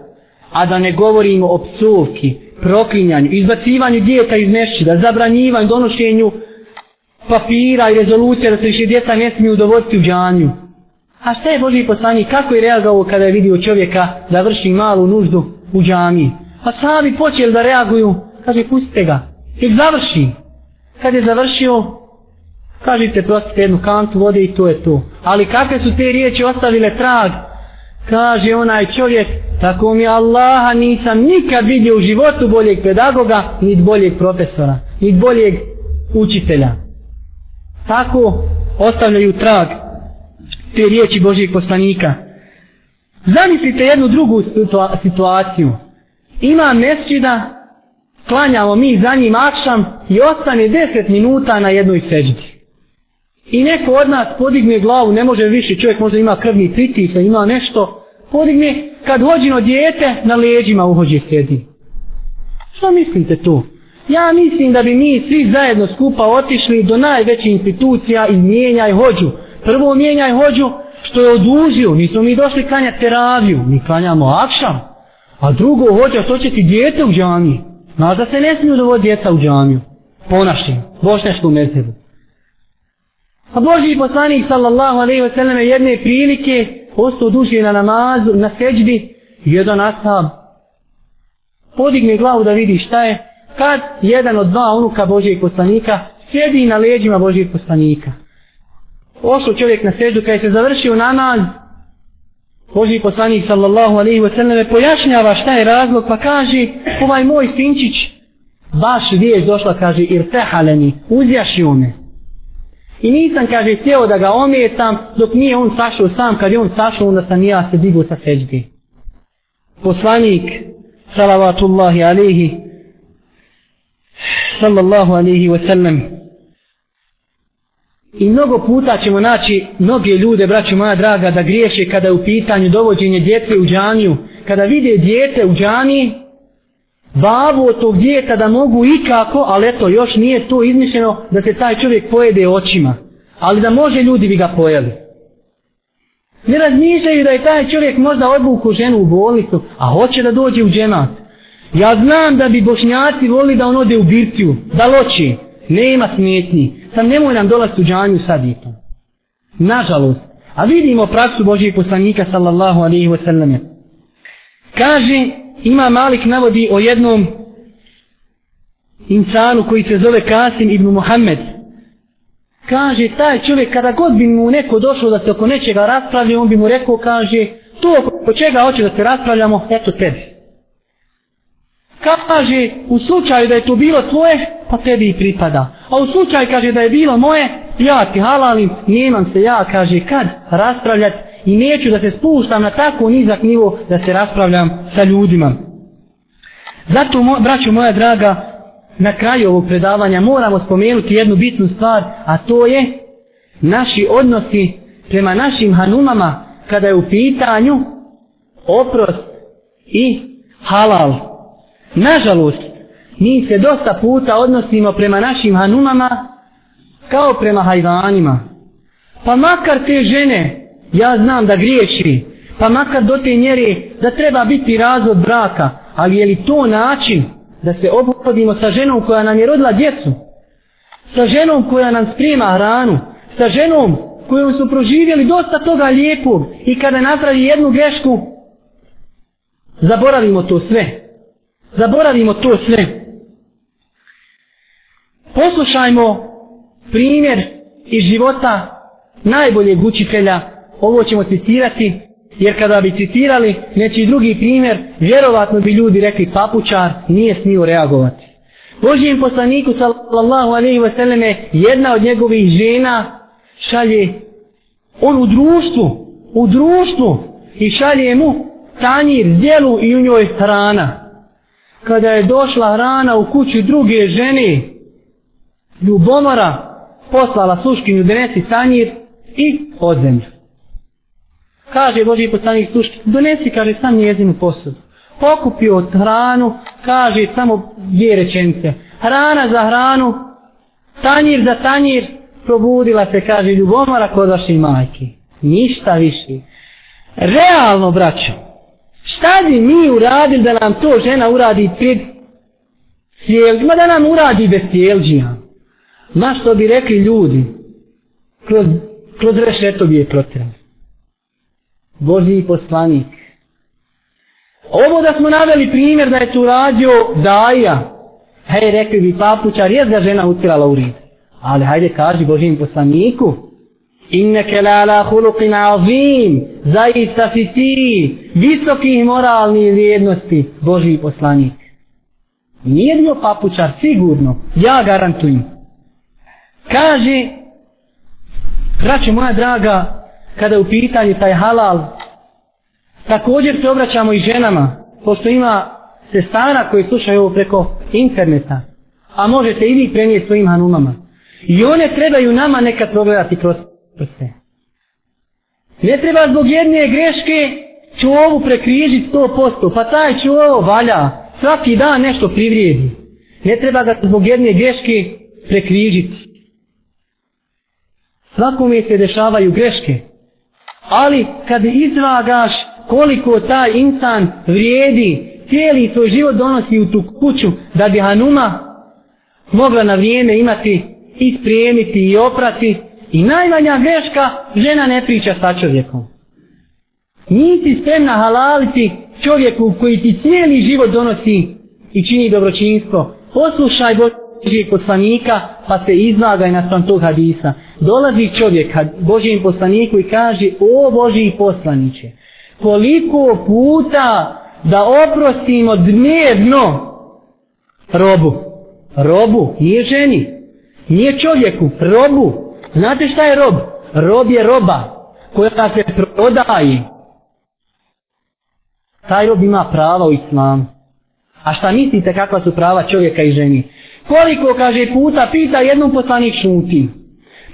a da ne govorimo o psovki proklinjanju, izbacivanju djeta iz mešćida, zabranjivanju, donošenju papira i rezolucija da se više djeca ne smiju dovoditi u džanju. A šta je Boži poslanik, kako je reagovao kada je vidio čovjeka da vrši malu nuždu u džanji? A pa sami počeli da reaguju, kaže pustite ga, nek završi. Kad je završio, kažite prostite jednu kantu vode i to je to. Ali kakve su te riječi ostavile trag? Kaže onaj čovjek, tako mi Allaha nisam nikad vidio u životu boljeg pedagoga, nit boljeg profesora, nit boljeg učitelja tako ostavljaju trag te riječi Božijeg poslanika. Zamislite jednu drugu situaciju. Ima mesčida, klanjamo mi za njim akšam i ostane 10 minuta na jednoj seđdi. I neko od nas podigne glavu, ne može više, čovjek možda ima krvni pritis, ima nešto, podigne, kad hođino dijete, na leđima uhođe sedi. Što mislite tu? Ja mislim da bi mi svi zajedno skupa otišli do najvećih institucija i mijenjaj hođu. Prvo mijenjaj hođu što je odužio. Nismo mi došli klanjati teraviju. Mi klanjamo akšam. A drugo hođa što će ti djete u džamiji. Znaš da se ne smiju dovoditi djeca u džamiju. Po našim. Bošnjaškom mesebu. A Boži poslanik sallallahu alaihi wa sallam jedne prilike ostao duže na namazu, na seđbi. Jedan ashab podigne glavu da vidi šta je kad jedan od dva unuka Božijeg poslanika sjedi na leđima Božijeg poslanika. Ošao čovjek na seždu, kada se završio namaz, Boži poslanik sallallahu alaihi wa sallam pojašnjava šta je razlog, pa kaže, ovaj moj sinčić, baš vijeć došla, kaže, irtehaleni, uzjašio me. I nisam, kaže, htio da ga ometam, dok nije on sašao sam, kad je on sašao, onda sam ja se digao sa seždi. Poslanik, salavatullahi alaihi, sallallahu alaihi wa sallam i mnogo puta ćemo naći mnoge ljude, braću moja draga, da griješe kada je u pitanju dovođenje djece u džaniju. Kada vide djete u džaniji, babu od tog djeta da mogu ikako, ali eto, još nije to izmišljeno da se taj čovjek pojede očima. Ali da može ljudi bi ga pojeli. Ne razmišljaju da je taj čovjek možda odvuku ženu u bolnicu, a hoće da dođe u džemat. Ja znam da bi bošnjaci volili da on ode u birtiju, da loči. Nema smetnji. Sam nemoj nam dolaziti u džanju sad i to. Nažalost. A vidimo praksu Božijeg poslanika sallallahu alaihi wa sallam. Kaže, ima Malik navodi o jednom insanu koji se zove Kasim ibn Muhammed. Kaže, taj čovjek kada god bi mu neko došao da se oko nečega raspravlja, on bi mu rekao, kaže, to oko čega hoće da se raspravljamo, eto tebi kaže u slučaju da je to bilo tvoje, pa tebi i pripada. A u slučaju kaže da je bilo moje, ja ti halalim, nemam se ja, kaže, kad raspravljati i neću da se spuštam na tako nizak nivo da se raspravljam sa ljudima. Zato, mo, braću moja draga, na kraju ovog predavanja moramo spomenuti jednu bitnu stvar, a to je naši odnosi prema našim hanumama kada je u pitanju oprost i halal. Nažalost, mi se dosta puta odnosimo prema našim hanumama kao prema hajvanima. Pa makar te žene, ja znam da griješi, Pa makar do te mjere da treba biti razvod braka, ali je li to način da se obhodimo sa ženom koja nam je rodila djecu? Sa ženom koja nam sprema hranu? Sa ženom kojom su proživjeli dosta toga lijepog i kada napravi jednu grešku, zaboravimo to sve. Zaboravimo to sve. Poslušajmo primjer iz života najboljeg učitelja, ovo ćemo citirati, jer kada bi citirali neći drugi primjer, vjerovatno bi ljudi rekli papučar nije smio reagovati. Božijem poslaniku sallallahu alaihi wa sallame jedna od njegovih žena šalje on u društvu, u društvu i šalje mu tanjir, djelu i u njoj hrana. Kada je došla hrana u kuću druge žene, ljubomora poslala sluškinju donesi tanjir i odzemlju. Kaže Boži poslanik sluški, donesi, kaže, sam njezinu posudu. Pokupio hranu, kaže samo dvije rečenice. Hrana za hranu, tanjir za tanjir, probudila se, kaže, ljubomora kod vaše majke. Ništa više. Realno, braćo, šta bi mi uradili da nam to žena uradi pred sjelđima, da nam uradi bez sjelđima? Ma što bi rekli ljudi, kroz, kroz rešeto bi je protirali. Boži poslanik. Ovo da smo naveli primjer da je tu radio Daja, hej, rekli bi papučar, je da žena utirala u rid. Ali hajde kaži Božim poslaniku, inneke la la hulukin azim, zaista si ti, visokih moralnih vrijednosti, Boži poslanik. Nije bio papučar, sigurno, ja garantujem. Kaže, braće moja draga, kada u pitanju taj halal, također se obraćamo i ženama, pošto ima sestara koji slušaju ovo preko interneta, a možete i vi prenijeti svojim hanumama. I one trebaju nama nekad progledati kroz prste. Ne treba zbog jedne greške čovu prekrižiti 100%, pa taj čovo valja, svaki dan nešto privrijedi. Ne treba ga zbog jedne greške prekrižiti. Svakome se dešavaju greške. Ali kad izvagaš koliko taj insan vrijedi, cijeli svoj život donosi u tu kuću da bi Hanuma mogla na vrijeme imati i spremiti i oprati i najmanja greška žena ne priča sa čovjekom. Nisi spremna halaliti čovjeku koji ti cijeli život donosi i čini dobročinstvo. Poslušaj Božijeg poslanika pa se izlagaj na svom tog hadisa. Dolazi čovjek Božijem poslaniku i kaže o Božiji poslaniće koliko puta da oprostimo dnevno robu. Robu, nije ženi, nije čovjeku, robu. Znate šta je rob? Rob je roba koja se prodaje. Taj rob ima prava u islamu. A šta mislite kakva su prava čovjeka i ženi? Koliko, kaže, puta pita jednom poslanik šuti.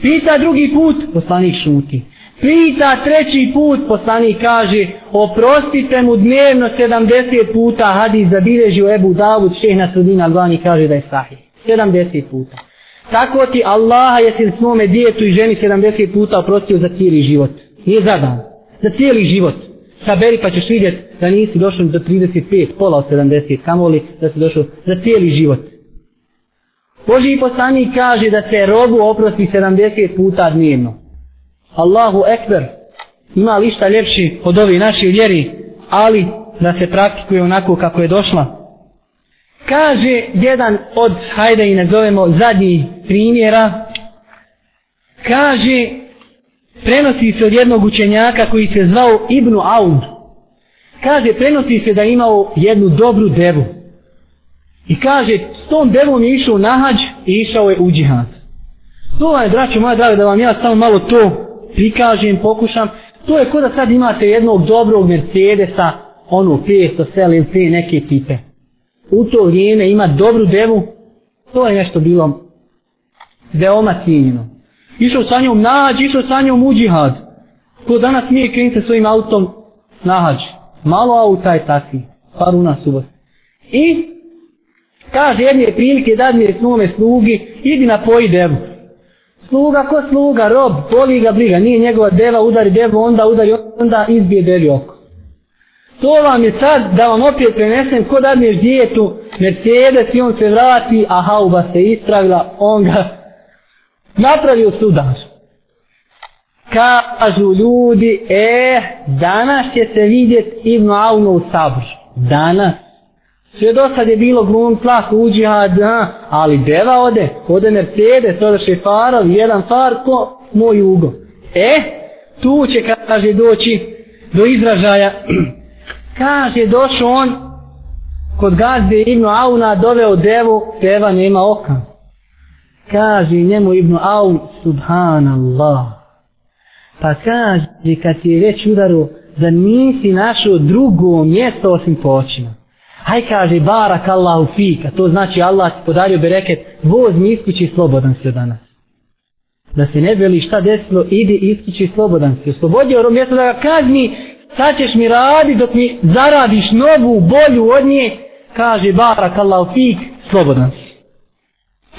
Pita drugi put, poslanik šuti. Pita treći put, poslanik kaže, oprostite mu dnevno 70 puta, hadis zabilježio Ebu Davud, šeh na sredina Albani kaže da je sahih. 70 puta. Tako ti Allaha jesi svome djetu i ženi 70 puta oprostio za cijeli život. Nije za dan. Za cijeli život. Saberi pa ćeš vidjeti da nisi došao do 35, pola od 70, kamoli da si došao za cijeli život. Boži poslanik kaže da se robu oprosti 70 puta dnevno. Allahu ekber, ima li šta ljepši od ovi naši vjeri, ali da se praktikuje onako kako je došla. Kaže jedan od, hajde i nazovemo zadnji primjera, kaže, prenosi se od jednog učenjaka koji se zvao Ibnu Aud. Kaže, prenosi se da imao jednu dobru devu. I kaže, s tom devom je išao na hađ i išao je u džihad. To je, braćo moja draga, da vam ja samo malo to prikažem, pokušam. To je kod da sad imate jednog dobrog Mercedesa, ono 500 selim, te neke tipe. U to vrijeme ima dobru devu, to je nešto bilo veoma cijenjeno. Išao sa njom nađ, išao sa njom u džihad. Ko danas nije krenite svojim autom nađ. Malo auta je takvi, par u nas uvod. I kaže jedne prilike da mi je slugi, idi na poji devu. Sluga ko sluga, rob, boli ga briga, nije njegova deva, udari devu, onda udari, onda izbije devi oko. To vam je sad da vam opet prenesem ko dadneš djetu, Mercedes i on se vrati, a hauba se ispravila, on ga *laughs* napravio sudar. Kažu ljudi, e, danas će se vidjeti Ibnu Aunu u sabor. Danas. Sve do sad je bilo glum plah u ali deva ode, ode Mercedes, ode šefarov, jedan far ko moj ugo. E, tu će, kaže, doći do izražaja. *clears throat* kaže, došao on kod gazde Ibnu Auna, doveo devu, deva nema oka. Kaže njemu Ibnu Aun, subhanallah. Pa kaže, kad ti je već udaru, da nisi našao drugo mjesto osim počina. Haj kaže, barak Allahu fika, to znači Allah ti podario bereket, voz mi iskući slobodan se danas. Da se ne veli šta desilo, idi iskući slobodan se. Oslobodio mjesto da ga kazni, sad ćeš mi radi dok mi zaradiš novu, bolju od nje, kaže, barak Allahu fik, slobodan si.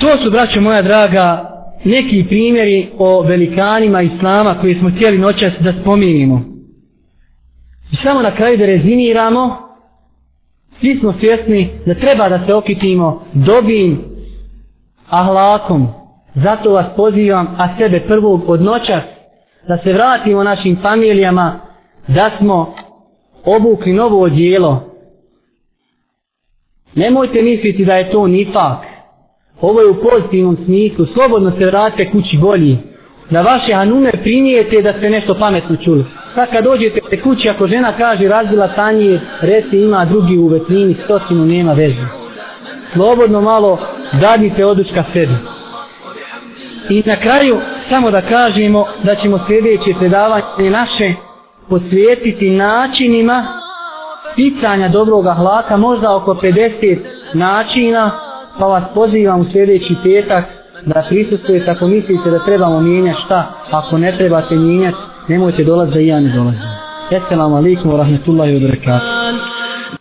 To su, braćo moja draga, neki primjeri o velikanima Islama koje smo htjeli noćas da spominimo. I samo na kraju da rezimiramo, svi smo svjesni da treba da se okitimo dobim ahlakom. Zato vas pozivam, a sebe prvog od noćas, da se vratimo našim familijama, da smo obukli novo odjelo. Nemojte misliti da je to nifak. Ovo je u pozitivnom smislu. Slobodno se vratite kući bolji. Da vaše hanume primijete da ste nešto pametno čuli. Sad kad dođete kući, ako žena kaže razvila sanje, reci ima drugi u vetlini, stotinu nema veze. Slobodno malo dadite odučka sebi. I na kraju, samo da kažemo da ćemo sljedeće predavanje naše posvijetiti načinima sticanja dobrog ahlaka, možda oko 50 načina, pa vas pozivam u sljedeći petak Znači, da prisustuje ako mislite da trebamo mijenjati šta, ako ne trebate mijenjati, nemojte dolaziti da i ja ne dolazim. Esselamu alaikum wa rahmatullahi wa barakatuh.